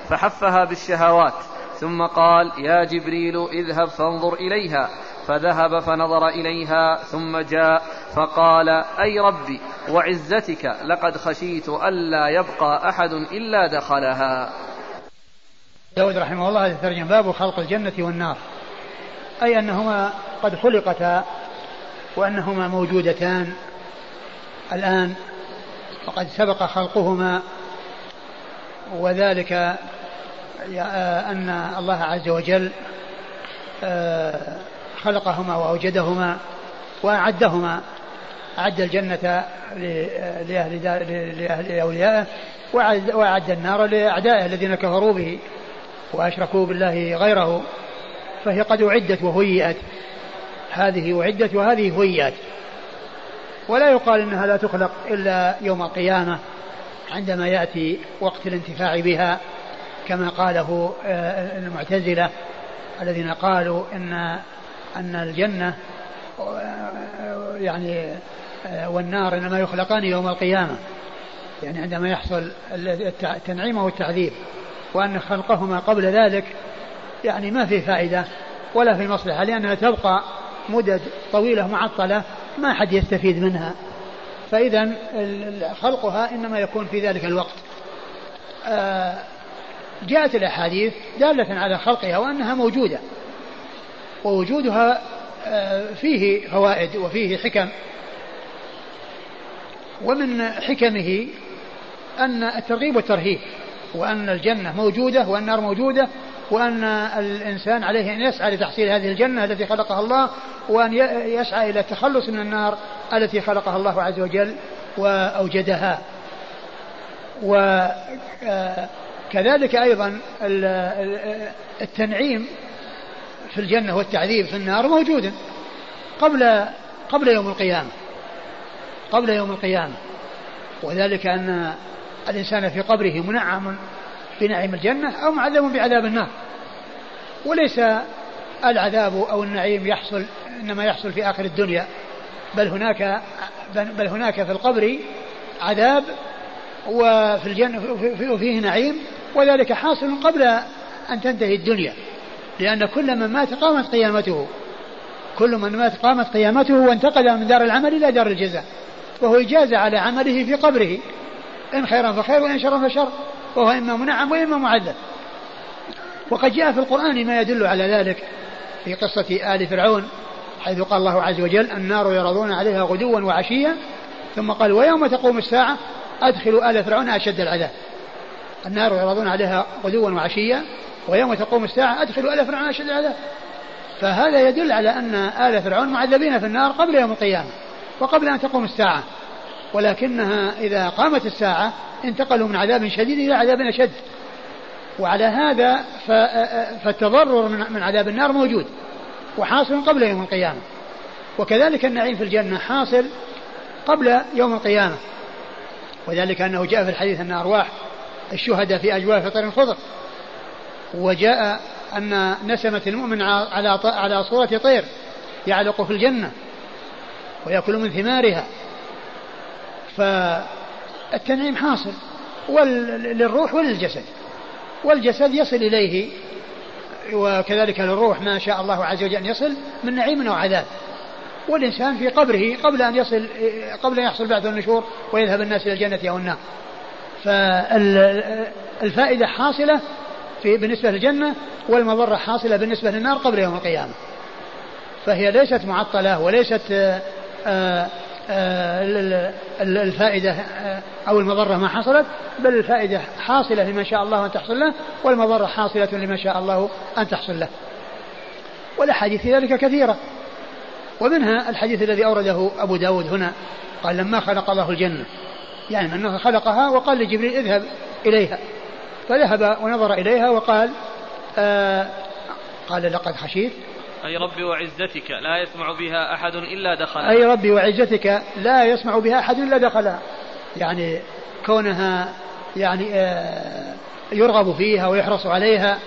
فحفها بالشهوات ثم قال يا جبريل اذهب فانظر إليها. فذهب فنظر إليها ثم جاء فقال أي ربي وعزتك لقد خشيت ألا يبقى أحد إلا دخلها. داود رحمه الله هذا الترجمة باب خلق الجنة والنار. أي أنهما قد خلقتا وأنهما موجودتان الآن وقد سبق خلقهما. وذلك أن الله عز وجل آه، خلقهما وأوجدهما وأعدهما. أعد الجنة لأهل, لأهل أوليائه وأعد النار لأعدائه الذين كفروا به وأشركوا بالله غيره. فهي قد أعدت وهيئت. هذه أعدت وهذه هيئت. ولا يقال إنها لا تخلق إلا يوم القيامة عندما يأتي وقت الانتفاع بها كما قاله آه، المعتزلة الذين قالوا إن أن الجنة آه، يعني والنار إنما يخلقان يوم القيامة يعني عندما يحصل التنعيم والتعذيب وأن خلقهما قبل ذلك يعني ما في فائدة ولا في مصلحة لأنها تبقى مدد طويلة معطلة ما حد يستفيد منها. فإذا خلقها إنما يكون في ذلك الوقت. آه، جاءت الأحاديث دالة على خلقها وأنها موجودة. ووجودها آه، فيه فوائد وفيه حكم. ومن حكمه أن الترغيب والترهيب وأن الجنة موجودة والنار موجودة وأن الإنسان عليه أن يسعى لتحصيل هذه الجنة التي خلقها الله وأن يسعى إلى التخلص من النار التي خلقها الله عز وجل وأوجدها. وكذلك أيضا التنعيم في الجنة والتعذيب في النار موجود قبل قبل يوم القيامة قبل يوم القيامة. وذلك أن الإنسان في قبره منعم بنعيم الجنة أو معذب بعذاب النار. وليس العذاب أو النعيم يحصل إنما يحصل في آخر الدنيا. بل هناك بل هناك في القبر عذاب وفي الجنة وفيه نعيم. وذلك حاصل قبل أن تنتهي الدنيا. لأن كل من مات قامت قيامته. كل من مات قامت قيامته وانتقل من دار العمل إلى دار الجزاء. وهو يجازى على عمله في قبره. إن خيرا فخير وإن شرا فشر. وهو إما منعم وإما معذب. وقد جاء في القرآن ما يدل على ذلك في قصة آل فرعون حيث قال الله عز وجل النار يرضون عليها غدوا وعشيا. ثم قال ويوم تقوم الساعة أدخلوا آل فرعون أشد العذاب. النار يعرضون عليها غدوا وعشيا. ويوم تقوم الساعة أدخلوا آل فرعون أشد العذاب. فهذا يدل على أن آل فرعون معذبين في النار قبل يوم القيامة وقبل أن تقوم الساعة. ولكنها إذا قامت الساعة انتقلوا من عذاب شديد إلى عذاب أشد. وعلى هذا فالتضرر من عذاب النار موجود وحاصل قبل يوم القيامة. وكذلك النعيم في الجنة حاصل قبل يوم القيامة. وذلك أنه جاء في الحديث أن أرواح الشهداء في أجواف طير خضر. وجاء أن نسمة المؤمن على على صورة طير يعلق في الجنة ويأكل من ثمارها. فالتنعيم حاصل للروح وللجسد والجسد يصل إليه وكذلك للروح ما شاء الله عز وجل أن يصل من نعيم أو عذاب. والإنسان في قبره قبل أن يصل قبل أن يحصل بعث النشور ويذهب الناس إلى الجنة أو النار. فالفائدة حاصلة في بالنسبة للجنة والمضرة حاصلة بالنسبة للنار قبل يوم القيامة. فهي ليست معطلة وليست آه، آه، الفائدة آه، أو المضرة ما حصلت بل الفائدة حاصلة لمن شاء الله أن تحصل له والمضرة حاصلة لمن شاء الله أن تحصل له. والأحاديث في ذلك كثيرة. ومنها الحديث الذي أورده أبو داود هنا قال لما خلق الله الجنة. يعني أنه خلقها وقال لجبريل اذهب إليها. فذهب ونظر إليها وقال آه قال لقد خشيت. أي ربي وعزتك لا يسمع بها أحد إلا دخلها. أي ربي وعزتك لا يسمع بها أحد إلا دخلها. يعني كونها يعني آه يرغب فيها ويحرص عليها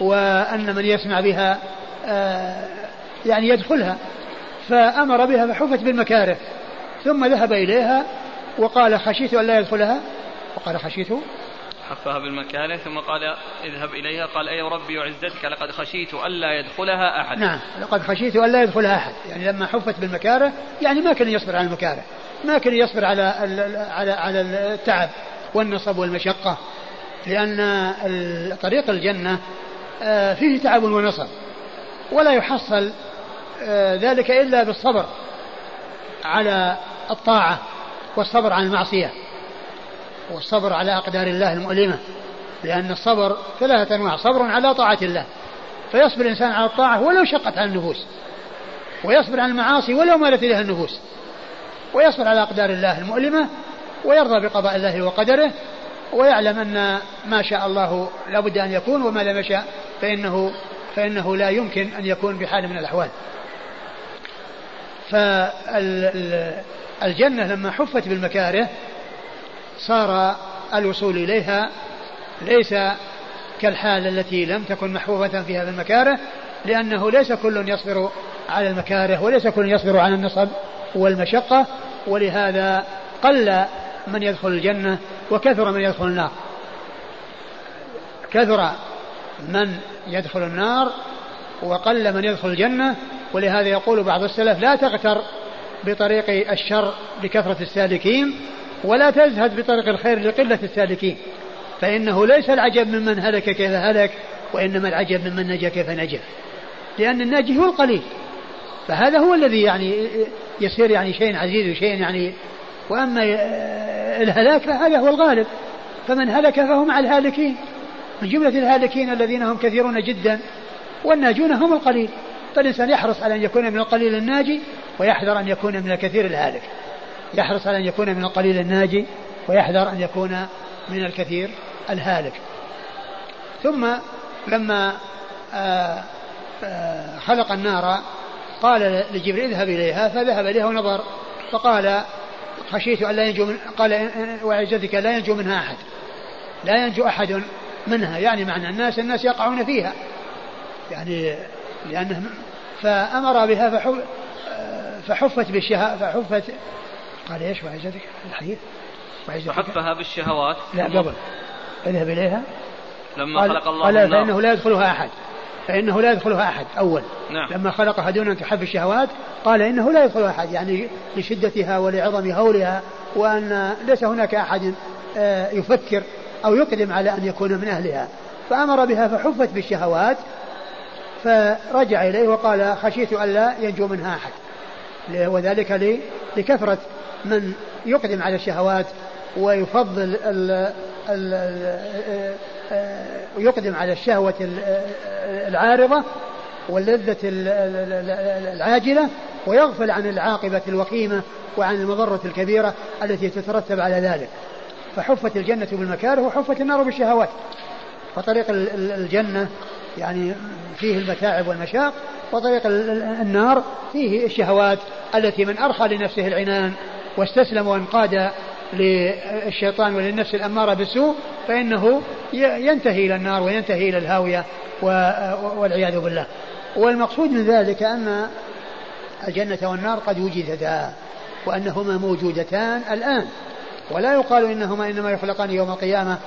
وأن من يسمع بها آه يعني يدخلها. فأمر بها فحفت بالمكاره. ثم ذهب إليها وقال خشيت أن لا يدخلها. وقال خشيت حفها بالمكاره ثم قال اذهب إليها قال أي ربي وعزتك لقد خشيت ألا يدخلها أحد. نعم لقد خشيت ألا يدخلها أحد. يعني لما حفت بالمكاره يعني ما كان يصبر على المكاره ما كان يصبر على على على التعب والنصب والمشقة لأن طريق الجنة آه، فيه تعب ونصب ولا يحصل آه، ذلك إلا بالصبر على الطاعة والصبر عن المعصية. والصبر على أقدار الله المؤلمة لأن الصبر ثلاثة أنواع صبر على طاعة الله فيصبر الإنسان على الطاعة ولو شقت على النفوس ويصبر عن المعاصي ولو مالت إليها النفوس ويصبر على أقدار الله المؤلمة ويرضى بقضاء الله وقدره ويعلم أن ما شاء الله لابد أن يكون وما لم يشاء فإنه فإنه لا يمكن أن يكون بحال من الأحوال. فالجنة لما حفت بالمكاره صار الوصول إليها ليس كالحال التي لم تكن محفوفة فيها بالمكاره لأنه ليس كل يصبر على المكاره وليس كل يصبر على النصب والمشقة ولهذا قل من يدخل الجنة وكثر من يدخل النار. كثر من يدخل النار وقل من يدخل الجنة ولهذا يقول بعض السلف لا تغتر بطريق الشر لكثرة السالكين ولا تزهد بطريق الخير لقلة السالكين. فإنه ليس العجب ممن هلك كيف هلك وإنما العجب ممن نجا كيف نجا. لأن الناجي هو القليل. فهذا هو الذي يعني يصير يعني شيء عزيز وشيء يعني وأما الهلاك فهذا هو الغالب. فمن هلك فهو مع الهالكين. من جملة الهالكين الذين هم كثيرون جدا والناجون هم القليل. فالإنسان يحرص على أن يكون من القليل الناجي ويحذر أن يكون من الكثير الهالك. يحرص على أن يكون من القليل الناجي ويحذر أن يكون من الكثير الهالك. ثم لما آآ آآ خلق النار قال لجبريل اذهب إليها فذهب إليها ونظر فقال خشيت أن لا ينجو من قال وعزتك لا ينجو منها أحد. لا ينجو أحد منها يعني معنى الناس الناس يقعون فيها. يعني لأنه فأمر بها فحف فحفت بالشهوات فحفت قال إيش وعزتك الحديث فحفها بالشهوات لا قبل. اذهب إليها. لما قال خلق الله قال فإنه لا يدخلها أحد. فإنه لا يدخلها أحد أول. نعم. لما خلقها دون أن تحف الشهوات قال إنه لا يدخلها أحد يعني لشدتها ولعظم هولها وأن ليس هناك أحد آه، يفكر أو يقدم على أن يكون من أهلها. فأمر بها فحفت بالشهوات فرجع إليه وقال خشيت الا ينجو منها أحد. وذلك لكثرة من يقدم على الشهوات ويفضل ال ال يقدم على الشهوة العارضة واللذة العاجلة ويغفل عن العاقبة الوخيمة وعن المضرة الكبيرة التي تترتب على ذلك. فحفت الجنة بالمكاره وحفت النار بالشهوات. فطريق الجنة يعني فيه المتاعب والمشاق وطريق النار فيه الشهوات التي من أرخى لنفسه العنان. واستسلم وانقاد للشيطان وللنفس الأمارة بالسوء فإنه ينتهي إلى النار وينتهي إلى الهاوية والعياذ بالله. والمقصود من ذلك أن الجنة والنار قد وجدتا وأنهما موجودتان الآن ولا يقال إنهما إنما يخلقان يوم القيامة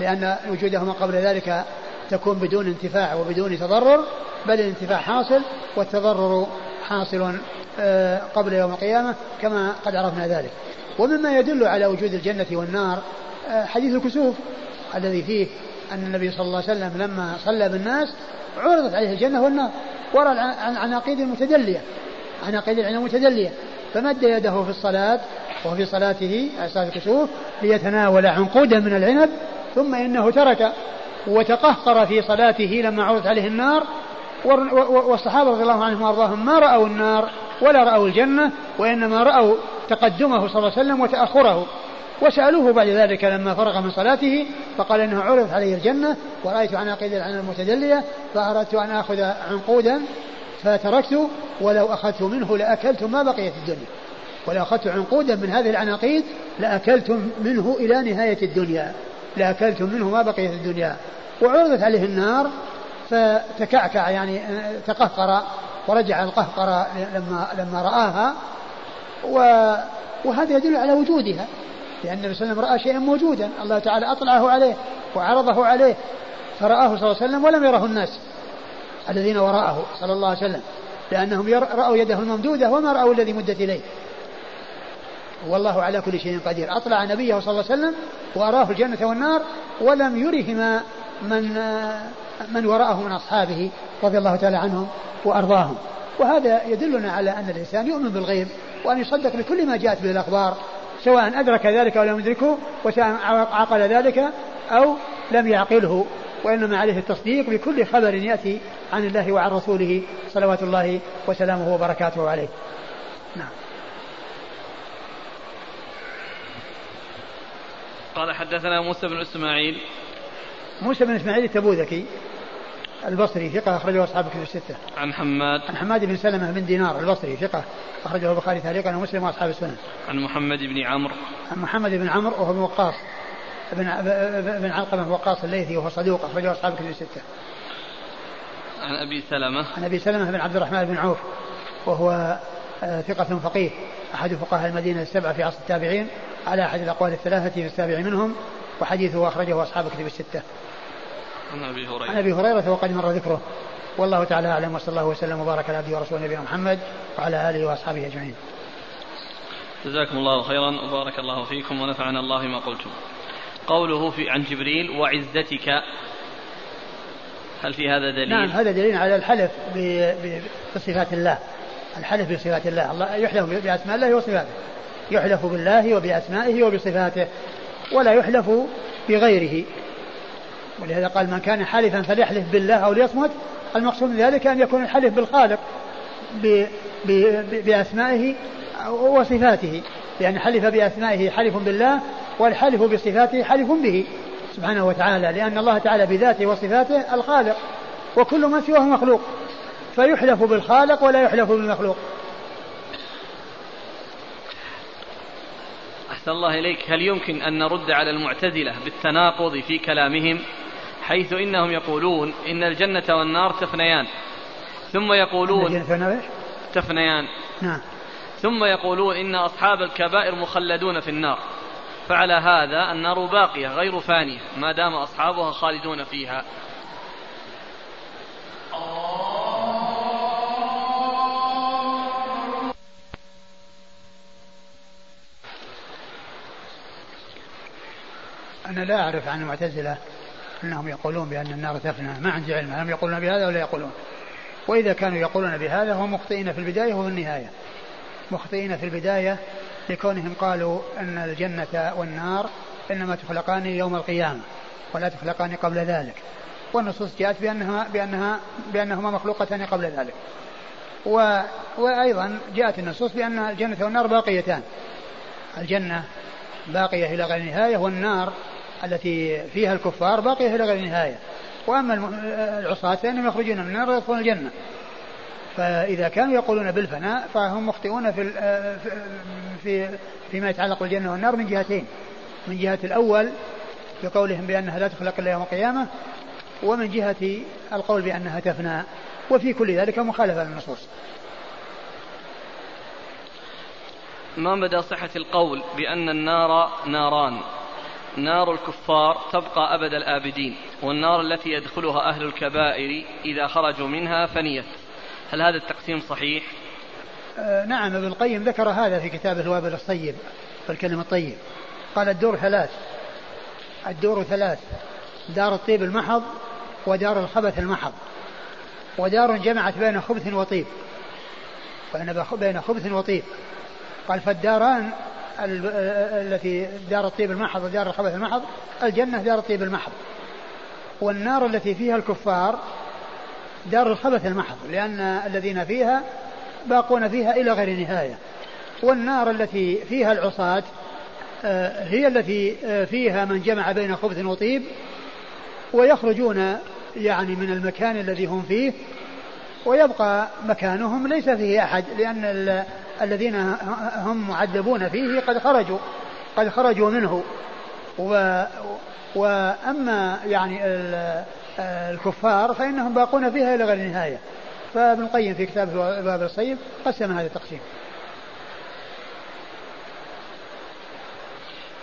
لأن وجودهما قبل ذلك تكون بدون انتفاع وبدون تضرر بل الانتفاع حاصل والتضرر حاصل آه، قبل يوم القيامة كما قد عرفنا ذلك. ومما يدل على وجود الجنة والنار آه، حديث الكسوف الذي فيه أن النبي صلى الله عليه وسلم لما صلى بالناس عرضت عليه الجنة والنار ورى العناقيد المتدلية عناقيد العين المتدلية فمد يده في الصلاة وفي صلاته صلاة الكسوف ليتناول عنقودا من العنب ثم إنه ترك وتقهقر في صلاته لما عرضت عليه النار والصحابة رضي الله عنهم وأرضاهم ما رأوا النار ولا رأوا الجنة وإنما رأوا تقدمه صلى الله عليه وسلم وتأخره. وسألوه بعد ذلك لما فرغ من صلاته فقال إنه عرضت علي الجنة ورأيت عناقيد العنب المتدلية فأردت أن آخذ عنقودا فتركت ولو أخذت منه لأكلت ما بقيت الدنيا. ولو أخذت عنقودا من هذه العناقيد لأكلتم منه إلى نهاية الدنيا. لأكلتم منه ما بقيت الدنيا. وعرضت عليه النار فتكعكع يعني تقهقر ورجع القهقر لما لما رآها. و وهذا يدل على وجودها لأن النبي صلى الله عليه وسلم رأى شيئا موجودا. الله تعالى أطلعه عليه وعرضه عليه فرآه صلى الله عليه وسلم ولم يره الناس الذين وراءه صلى الله عليه وسلم لأنهم رأوا يده الممدودة وما رأوا الذي مدت إليه. والله على كل شيء قدير. أطلع نبيه صلى الله عليه وسلم وأراه الجنة والنار ولم يرهما من من وراءه من أصحابه رضي الله تعالى عنهم وأرضاهم. وهذا يدلنا على أن الإنسان يؤمن بالغيب وأن يصدق بكل ما جاءت به الأخبار سواء أدرك ذلك أو لم يدركه وسواء عقل ذلك أو لم يعقله. وإنما عليه التصديق بكل خبر يأتي عن الله وعن رسوله صلوات الله وسلامه وبركاته عليه. نعم. قال حدثنا موسى بن إسماعيل موسى بن إسماعيل التبوذكي البصري ثقة أخرجه أصحاب كتب الستة. عن حماد عن حماد بن سلمة بن دينار البصري ثقة أخرجه البخاري تعليقا ومسلم وأصحاب السنن. عن محمد بن عمرو. عن محمد بن عمرو وهو بن وقاص بن بن علقمة وقاص الليثي وهو صدوق أخرجه أصحاب كتب الستة. عن أبي سلمة. عن أبي سلمة بن عبد الرحمن بن عوف وهو آه، ثقة فقيه أحد فقهاء المدينة السبعة في عصر التابعين على أحد الأقوال الثلاثة في السابع منهم وحديثه أخرجه أصحاب كتب الستة. عن أبي هريرة عن أبي هريرة وقد مر ذكره والله تعالى أعلم وصلى الله وسلم وبارك على عبده ورسوله نبينا محمد وعلى آله وأصحابه أجمعين. جزاكم الله خيرا وبارك الله فيكم ونفعنا الله ما قلتم. قوله في عن جبريل وعزتك هل في هذا دليل؟ نعم هذا دليل على الحلف بصفات الله الحلف بصفات الله الله يحلف بأسماء الله وصفاته يحلف بالله وبأسمائه وبصفاته ولا يحلف بغيره. ولهذا قال من كان حالفا فليحلف بالله أو ليصمت المقصود من ذلك أن يكون الحلف بالخالق ب ب بأسمائه وصفاته. لأن حلف بأسمائه حلف بالله والحلف بصفاته حلف به سبحانه وتعالى لأن الله تعالى بذاته وصفاته الخالق وكل ما سواه مخلوق. فيحلف بالخالق ولا يحلف بالمخلوق. أحسن الله إليك. هل يمكن أن نرد على المعتزلة بالتناقض في كلامهم حيث إنهم يقولون إن الجنة والنار تفنيان؟ ثم يقولون تفنيان. نعم. ثم يقولون إن أصحاب الكبائر مخلدون في النار. فعلى هذا النار باقية غير فانية ما دام أصحابها خالدون فيها. أنا لا أعرف عن المعتزلة أنهم يقولون بأن النار تفنى. ما عندي علم هم يقولون بهذا ولا يقولون. وإذا كانوا يقولون بهذا هم مخطئين في البداية وفي النهاية. مخطئين في البداية لكونهم قالوا أن الجنة والنار إنما تخلقان يوم القيامة ولا تخلقان قبل ذلك. والنصوص جاءت بأنها بأنها بأنهما مخلوقتان قبل ذلك. و وأيضا جاءت النصوص بأن الجنة والنار باقيتان. الجنة باقية إلى غير نهاية والنار التي فيها الكفار باقية إلى غير نهاية وأما العصاة فإنهم يخرجون من النار ويدخلون الجنة. فإذا كانوا يقولون بالفناء فهم مخطئون في في فيما يتعلق بالجنة والنار من جهتين. من جهة الأول بقولهم بأنها لا تخلق إلا يوم القيامة ومن جهة القول بأنها تفنى. وفي كل ذلك مخالفة للنصوص. ما مدى صحة القول بأن النار ناران؟ نار الكفار تبقى أبد الآبدين والنار التي يدخلها أهل الكبائر إذا خرجوا منها فنيت. هل هذا التقسيم صحيح؟ آه نعم ابن القيم ذكر هذا في كتاب الوابل الصيب والكلم الطيب. قال الدور ثلاث الدور ثلاث دار الطيب المحض ودار الخبث المحض. ودار جمعت بين خبث وطيب. بين خبث وطيب. قال فالداران التي دار الطيب المحض ودار الخبث المحض الجنة دار الطيب المحض. والنار التي فيها الكفار دار الخبث المحض لأن الذين فيها باقون فيها إلى غير نهاية. والنار التي فيها العصاة آه، هي التي آه، فيها من جمع بين خبث وطيب ويخرجون يعني من المكان الذي هم فيه ويبقى مكانهم ليس فيه أحد لأن الذين هم معذبون فيه قد خرجوا قد خرجوا منه. و وأما يعني الكفار فإنهم باقون فيها إلى غير نهاية فابن القيم في كتاب باب الصيب قسم هذا التقسيم.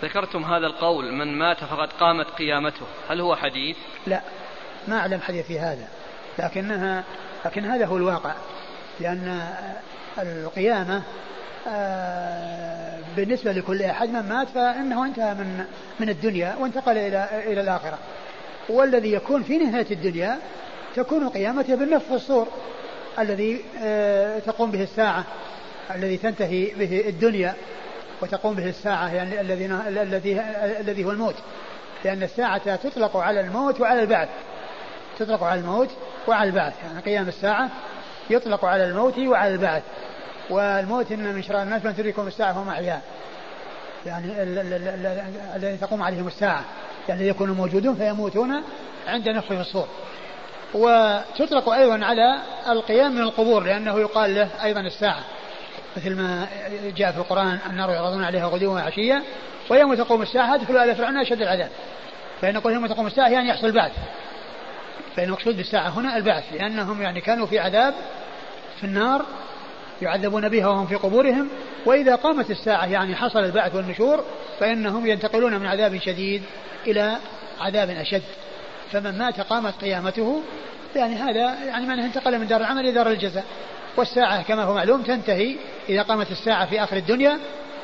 ذكرتم هذا القول من مات فقد قامت قيامته. هل هو حديث؟ لا ما أعلم حديث في هذا لكنها لكن هذا هو الواقع. لأن القيامة آه، بالنسبة لكل أحد من مات فإنه انتهى من من الدنيا وانتقل إلى إلى الآخرة. والذي يكون في نهاية الدنيا تكون قيامته بالنفخ في الصور الذي آه، تقوم به الساعة الذي تنتهي به الدنيا وتقوم به الساعة يعني الذي الذي الذي هو الموت. لأن الساعة تطلق على الموت وعلى البعث تطلق على الموت وعلى البعث. يعني قيام الساعة يطلق على الموت وعلى البعث. والموت إن من شرار الناس من تدركهم الساعة هم أحياء. يعني الذي تقوم عليهم الساعة. يعني يكونوا موجودون فيموتون عند نفخ الصور. وتطلق أيضا على القيام من القبور لأنه يقال له أيضا الساعة. مثل ما جاء في القرآن النار يعرضون عليها غدوا وعشيا ويوم تقوم الساعة ادخلوا آل فرعون أشد العذاب. فإن نقول يوم تقوم الساعة يعني يحصل بعث فإن المقصود بالساعة هنا البعث لأنهم يعني كانوا في عذاب في النار يعذبون بها وهم في قبورهم وإذا قامت الساعة يعني حصل البعث والنشور فإنهم ينتقلون من عذاب شديد إلى عذاب أشد. فمن مات قامت قيامته يعني هذا يعني معناه انتقل من دار العمل إلى دار الجزاء. والساعة كما هو معلوم تنتهي إذا قامت الساعة في آخر الدنيا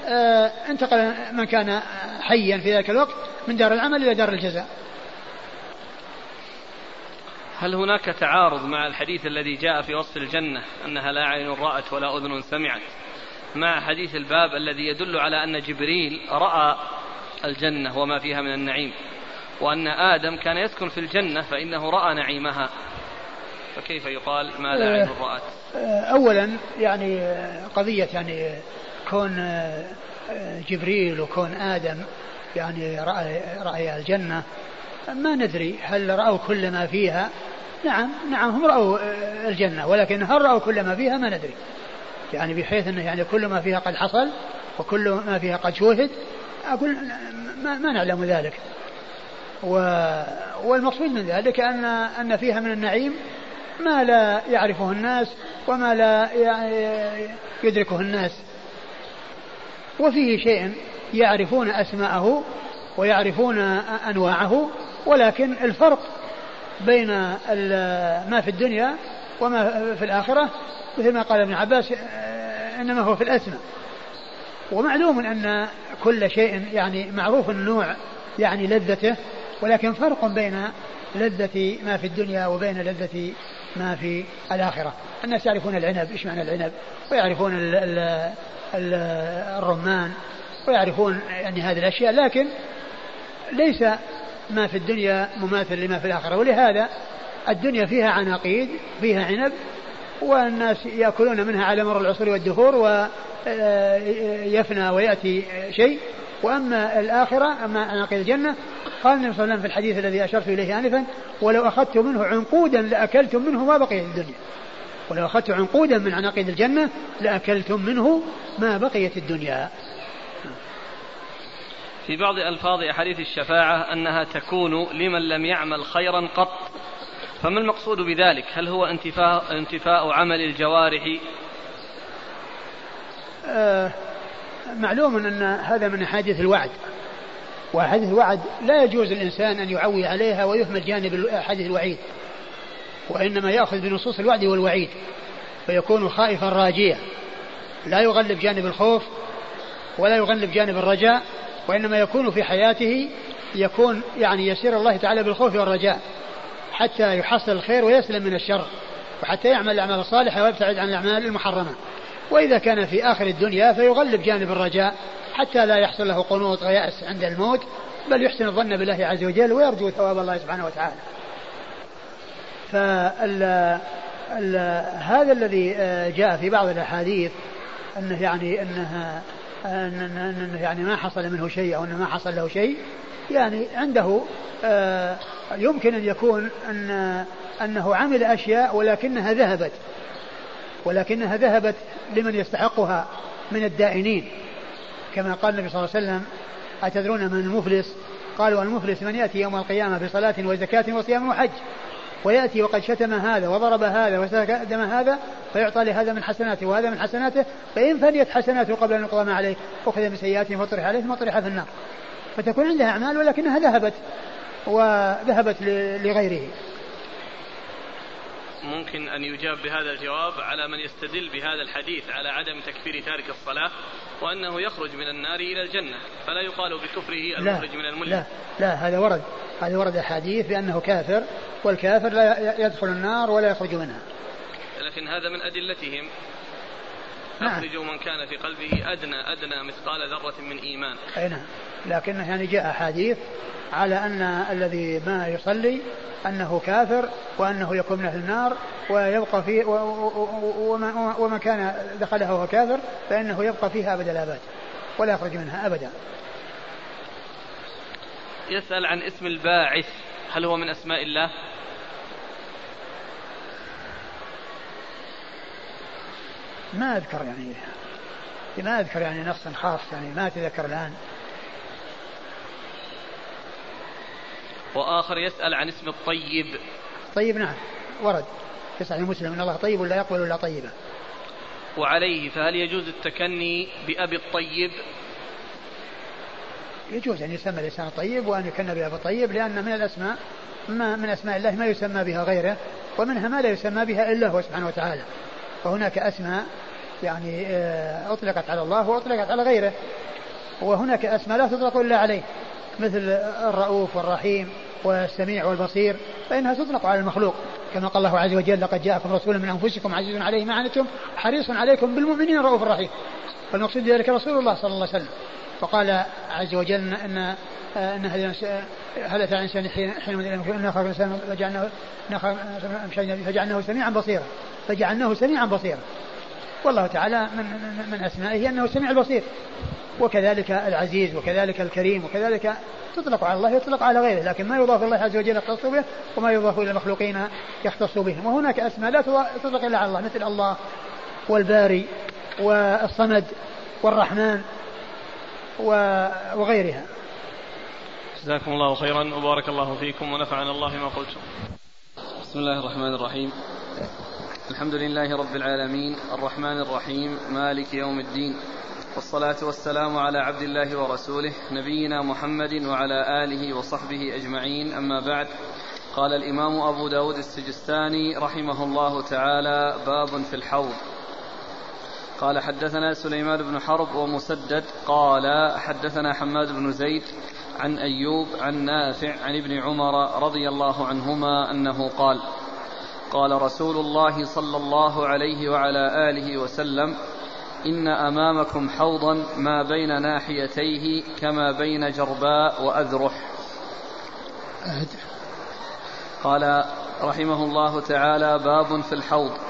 آه انتقل من كان حيا في ذلك الوقت من دار العمل إلى دار الجزاء. هل هناك تعارض مع الحديث الذي جاء في وصف الجنة أنها لا عين رأت ولا أذن سمعت مع حديث الباب الذي يدل على أن جبريل رأى الجنة وما فيها من النعيم وأن آدم كان يسكن في الجنة فإنه رأى نعيمها فكيف يقال ما لا عين رأت؟ أولا يعني قضية يعني كون جبريل وكون آدم يعني رأى, رأي الجنة ما ندري هل رأوا كل ما فيها نعم نعم هم رأوا الجنة ولكن هل رأوا كل ما فيها؟ ما ندري. يعني بحيث أنه يعني كل ما فيها قد حصل وكل ما فيها قد شوهد أقول ما, ما نعلم ذلك. و والمقصود من ذلك أن أن فيها من النعيم ما لا يعرفه الناس وما لا يدركه الناس. وفيه شيء يعرفون أسماءه ويعرفون أنواعه ولكن الفرق بين ما في الدنيا وما في الآخرة مثل ما قال ابن عباس إنما هو في الأسماء. ومعلوم أن كل شيء يعني معروف النوع يعني لذته ولكن فرق بين لذة ما في الدنيا وبين لذة ما في الآخرة. الناس يعرفون العنب إيش معنى العنب؟ ويعرفون ال ال ال الرمان ويعرفون يعني هذه الأشياء لكن ليس ما في الدنيا مماثل لما في الآخرة. ولهذا الدنيا فيها عناقيد فيها عنب والناس يأكلون منها على مر العصور والدهور ويفنى ويأتي شيء. وأما الآخرة أما عناقيد الجنة قال النبي صلى الله عليه وسلم في الحديث الذي أشرت إليه آنفا ولو أخذت منه عنقودا لأكلتم منه ما بقي الدنيا. ولو أخذت عنقودا من عناقيد الجنة لأكلتم منه ما بقيت الدنيا. في بعض ألفاظ أحاديث الشفاعة أنها تكون لمن لم يعمل خيرا قط. فما المقصود بذلك؟ هل هو انتفاء, انتفاء عمل الجوارح؟ آه معلوم أن هذا من أحاديث الوعد. وأحاديث الوعد لا يجوز الإنسان أن يعوي عليها ويهمل جانب أحاديث الوعيد. وإنما يأخذ بنصوص الوعد والوعيد فيكون خائفا راجيا. لا يغلب جانب الخوف ولا يغلب جانب الرجاء وإنما يكون في حياته يكون يعني يسير الله تعالى بالخوف والرجاء حتى يحصل الخير ويسلم من الشر وحتى يعمل الأعمال الصالحة ويبتعد عن الأعمال المحرمة. وإذا كان في آخر الدنيا فيغلب جانب الرجاء حتى لا يحصل له قنوط ويأس عند الموت بل يحسن الظن بالله عز وجل ويرجو ثواب الله سبحانه وتعالى. فال هذا الذي آه، جاء في بعض الأحاديث أنه يعني أنها أنه يعني ما حصل منه شيء أو أنه ما حصل له شيء يعني عنده آه، يمكن أن يكون أن أنه عمل أشياء ولكنها ذهبت. ولكنها ذهبت لمن يستحقها من الدائنين. كما قال النبي صلى الله عليه وسلم أتدرون من المفلس؟ قالوا المفلس من يأتي يوم القيامة بصلاة وزكاة وصيام وحج. ويأتي وقد شتم هذا وضرب هذا دم هذا فيعطى لهذا من حسناته وهذا من حسناته فإن فنيت حسناته قبل أن يقضى ما عليه أخذ من سيئاته وطرح عليه ثم طرح في النار. فتكون عندها أعمال ولكنها ذهبت وذهبت لغيره. ممكن أن يجاب بهذا الجواب على من يستدل بهذا الحديث على عدم تكفير تارك الصلاة وأنه يخرج من النار إلى الجنة فلا يقال بكفره المخرج من الملة لا لا هذا ورد. هذا ورد أحاديث بأنه كافر والكافر لا يدخل النار ولا يخرج منها. لكن هذا من أدلتهم. نعم. أخرجوا من كان في قلبه أدنى أدنى مثقال ذرة من إيمان. أي نعم. لكنه يعني جاء أحاديث على أن الذي ما يصلي أنه كافر وأنه يكون من أهل النار ويبقى فيه وما كان دخلها وهو كافر فإنه يبقى فيها أبد الآباد ولا يخرج منها أبدا. يسأل عن اسم الباعث. هل هو من أسماء الله؟ ما أذكر يعني. ما أذكر يعني نص خاص يعني ما أتذكر الآن. وآخر يسأل عن اسم الطيب. طيب نعم. ورد في صحيح مسلم إن الله طيب لا يقبل إلا طيبا وعليه فهل يجوز التكني بأبي الطيب؟ يجوز أن يسمى الإنسان الطيب وأن يكن بأبي الطيب لأن من الأسماء ما من أسماء الله ما يسمى بها غيره ومنها ما لا يسمى بها إلا هو سبحانه وتعالى. فهناك أسماء يعني آه، أطلقت على الله وأطلقت على غيره. وهناك أسماء لا تطلق إلا عليه مثل الرؤوف والرحيم والسميع والبصير فإنها تطلق على المخلوق. كما قال الله عز وجل لقد جاءكم رسول من أنفسكم عزيز عليه ما عنتم حريص عليكم بالمؤمنين رؤوف رحيم. فالمقصود بذلك رسول الله صلى الله عليه وسلم. فقال عز وجل ان ان هل اتى الإنسان حين حين ان خلق الإنسان فجعلناه فجعلناه سميعا بصيرا. فجعلناه سميعا بصيرا. والله تعالى من من أسمائه أنه السميع البصير. وكذلك العزيز وكذلك الكريم وكذلك تطلق على الله يطلق على غيره لكن ما يضاف الله عز وجل يختص به وما يضاف إلى المخلوقين يختص بهم وهناك أسماء لا تطلق إلا على الله مثل الله والباري والصمد والرحمن. وغيرها. جزاكم الله خيرا وبارك الله فيكم ونفعنا الله ما قلتم. بسم الله الرحمن الرحيم. الحمد لله رب العالمين. الرحمن الرحيم. مالك يوم الدين. والصلاة والسلام على عبد الله ورسوله نبينا محمد وعلى آله وصحبه أجمعين. أما بعد قال الإمام أبو داود السجستاني رحمه الله تعالى باب في الحوض. قال حدثنا سليمان بن حرب ومسدد قال حدثنا حماد بن زيد عن أيوب عن نافع عن ابن عمر رضي الله عنهما أنه قال قال رسول الله صلى الله عليه وعلى آله وسلم إن أمامكم حوضا ما بين ناحيتيه كما بين جرباء وأذرح. قال رحمه الله تعالى باب في الحوض.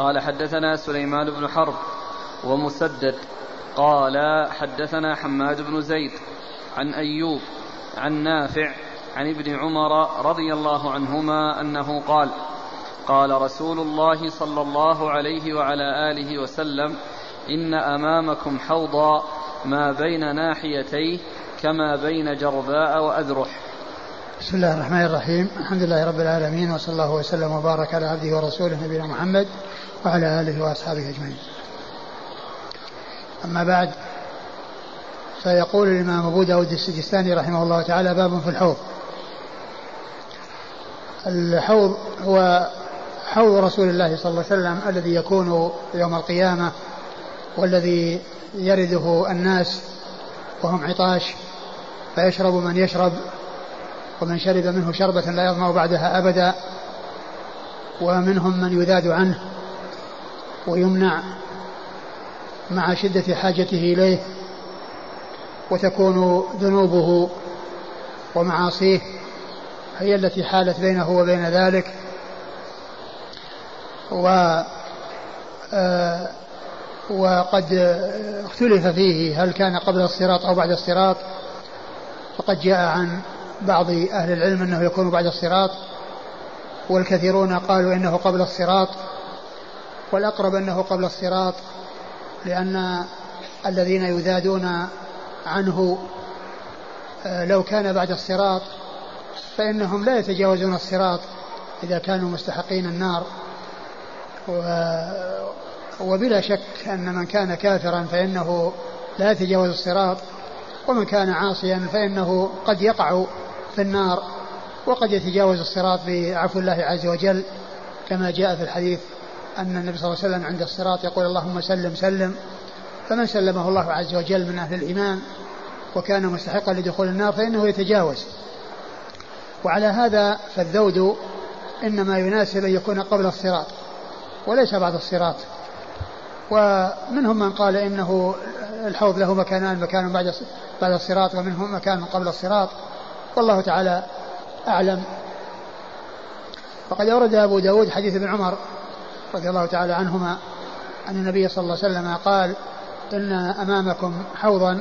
قال حدثنا سليمان بن حرب ومسدد قال حدثنا حماد بن زيد عن أيوب عن نافع عن ابن عمر رضي الله عنهما أنه قال قال رسول الله صلى الله عليه وعلى آله وسلم إن أمامكم حوضا ما بين ناحيتيه كما بين جرباء وأذرح. بسم الله الرحمن الرحيم. الحمد لله رب العالمين وصلى الله وسلم وبارك على عبده ورسوله نبينا محمد وعلى آله وأصحابه أجمعين. أما بعد فيقول الإمام أبو داود السجستاني رحمه الله تعالى باب في الحوض. الحوض هو حوض رسول الله صلى الله عليه وسلم الذي يكون يوم القيامة والذي يرده الناس وهم عطاش فيشرب من يشرب ومن شرب منه شربة لا يظمأ بعدها أبدا ومنهم من يذاد عنه. ويمنع مع شدة حاجته إليه وتكون ذنوبه ومعاصيه هي التي حالت بينه وبين ذلك. و آه، وقد اختلف فيه هل كان قبل الصراط أو بعد الصراط. فقد جاء عن بعض أهل العلم أنه يكون بعد الصراط والكثيرون قالوا إنه قبل الصراط. والأقرب أنه قبل الصراط لأن الذين يذادون عنه آه، لو كان بعد الصراط فإنهم لا يتجاوزون الصراط إذا كانوا مستحقين النار. وبلا شك أن من كان كافرا فإنه لا يتجاوز الصراط ومن كان عاصيا فإنه قد يقع في النار وقد يتجاوز الصراط بعفو الله عز وجل كما جاء في الحديث أن النبي صلى الله عليه وسلم عند الصراط يقول اللهم سلم سلم. فمن سلمه الله عز وجل من أهل الإيمان وكان مستحقا لدخول النار فإنه يتجاوز. وعلى هذا فالذود إنما يناسب أن يكون قبل الصراط وليس بعد الصراط. ومنهم من قال إنه الحوض له مكانان مكان بعد بعد الصراط ومنهم مكان قبل الصراط. والله تعالى أعلم. وقد أورد أبو داود حديث ابن عمر رضي الله تعالى عنهما أن النبي صلى الله عليه وسلم قال إن أمامكم حوضا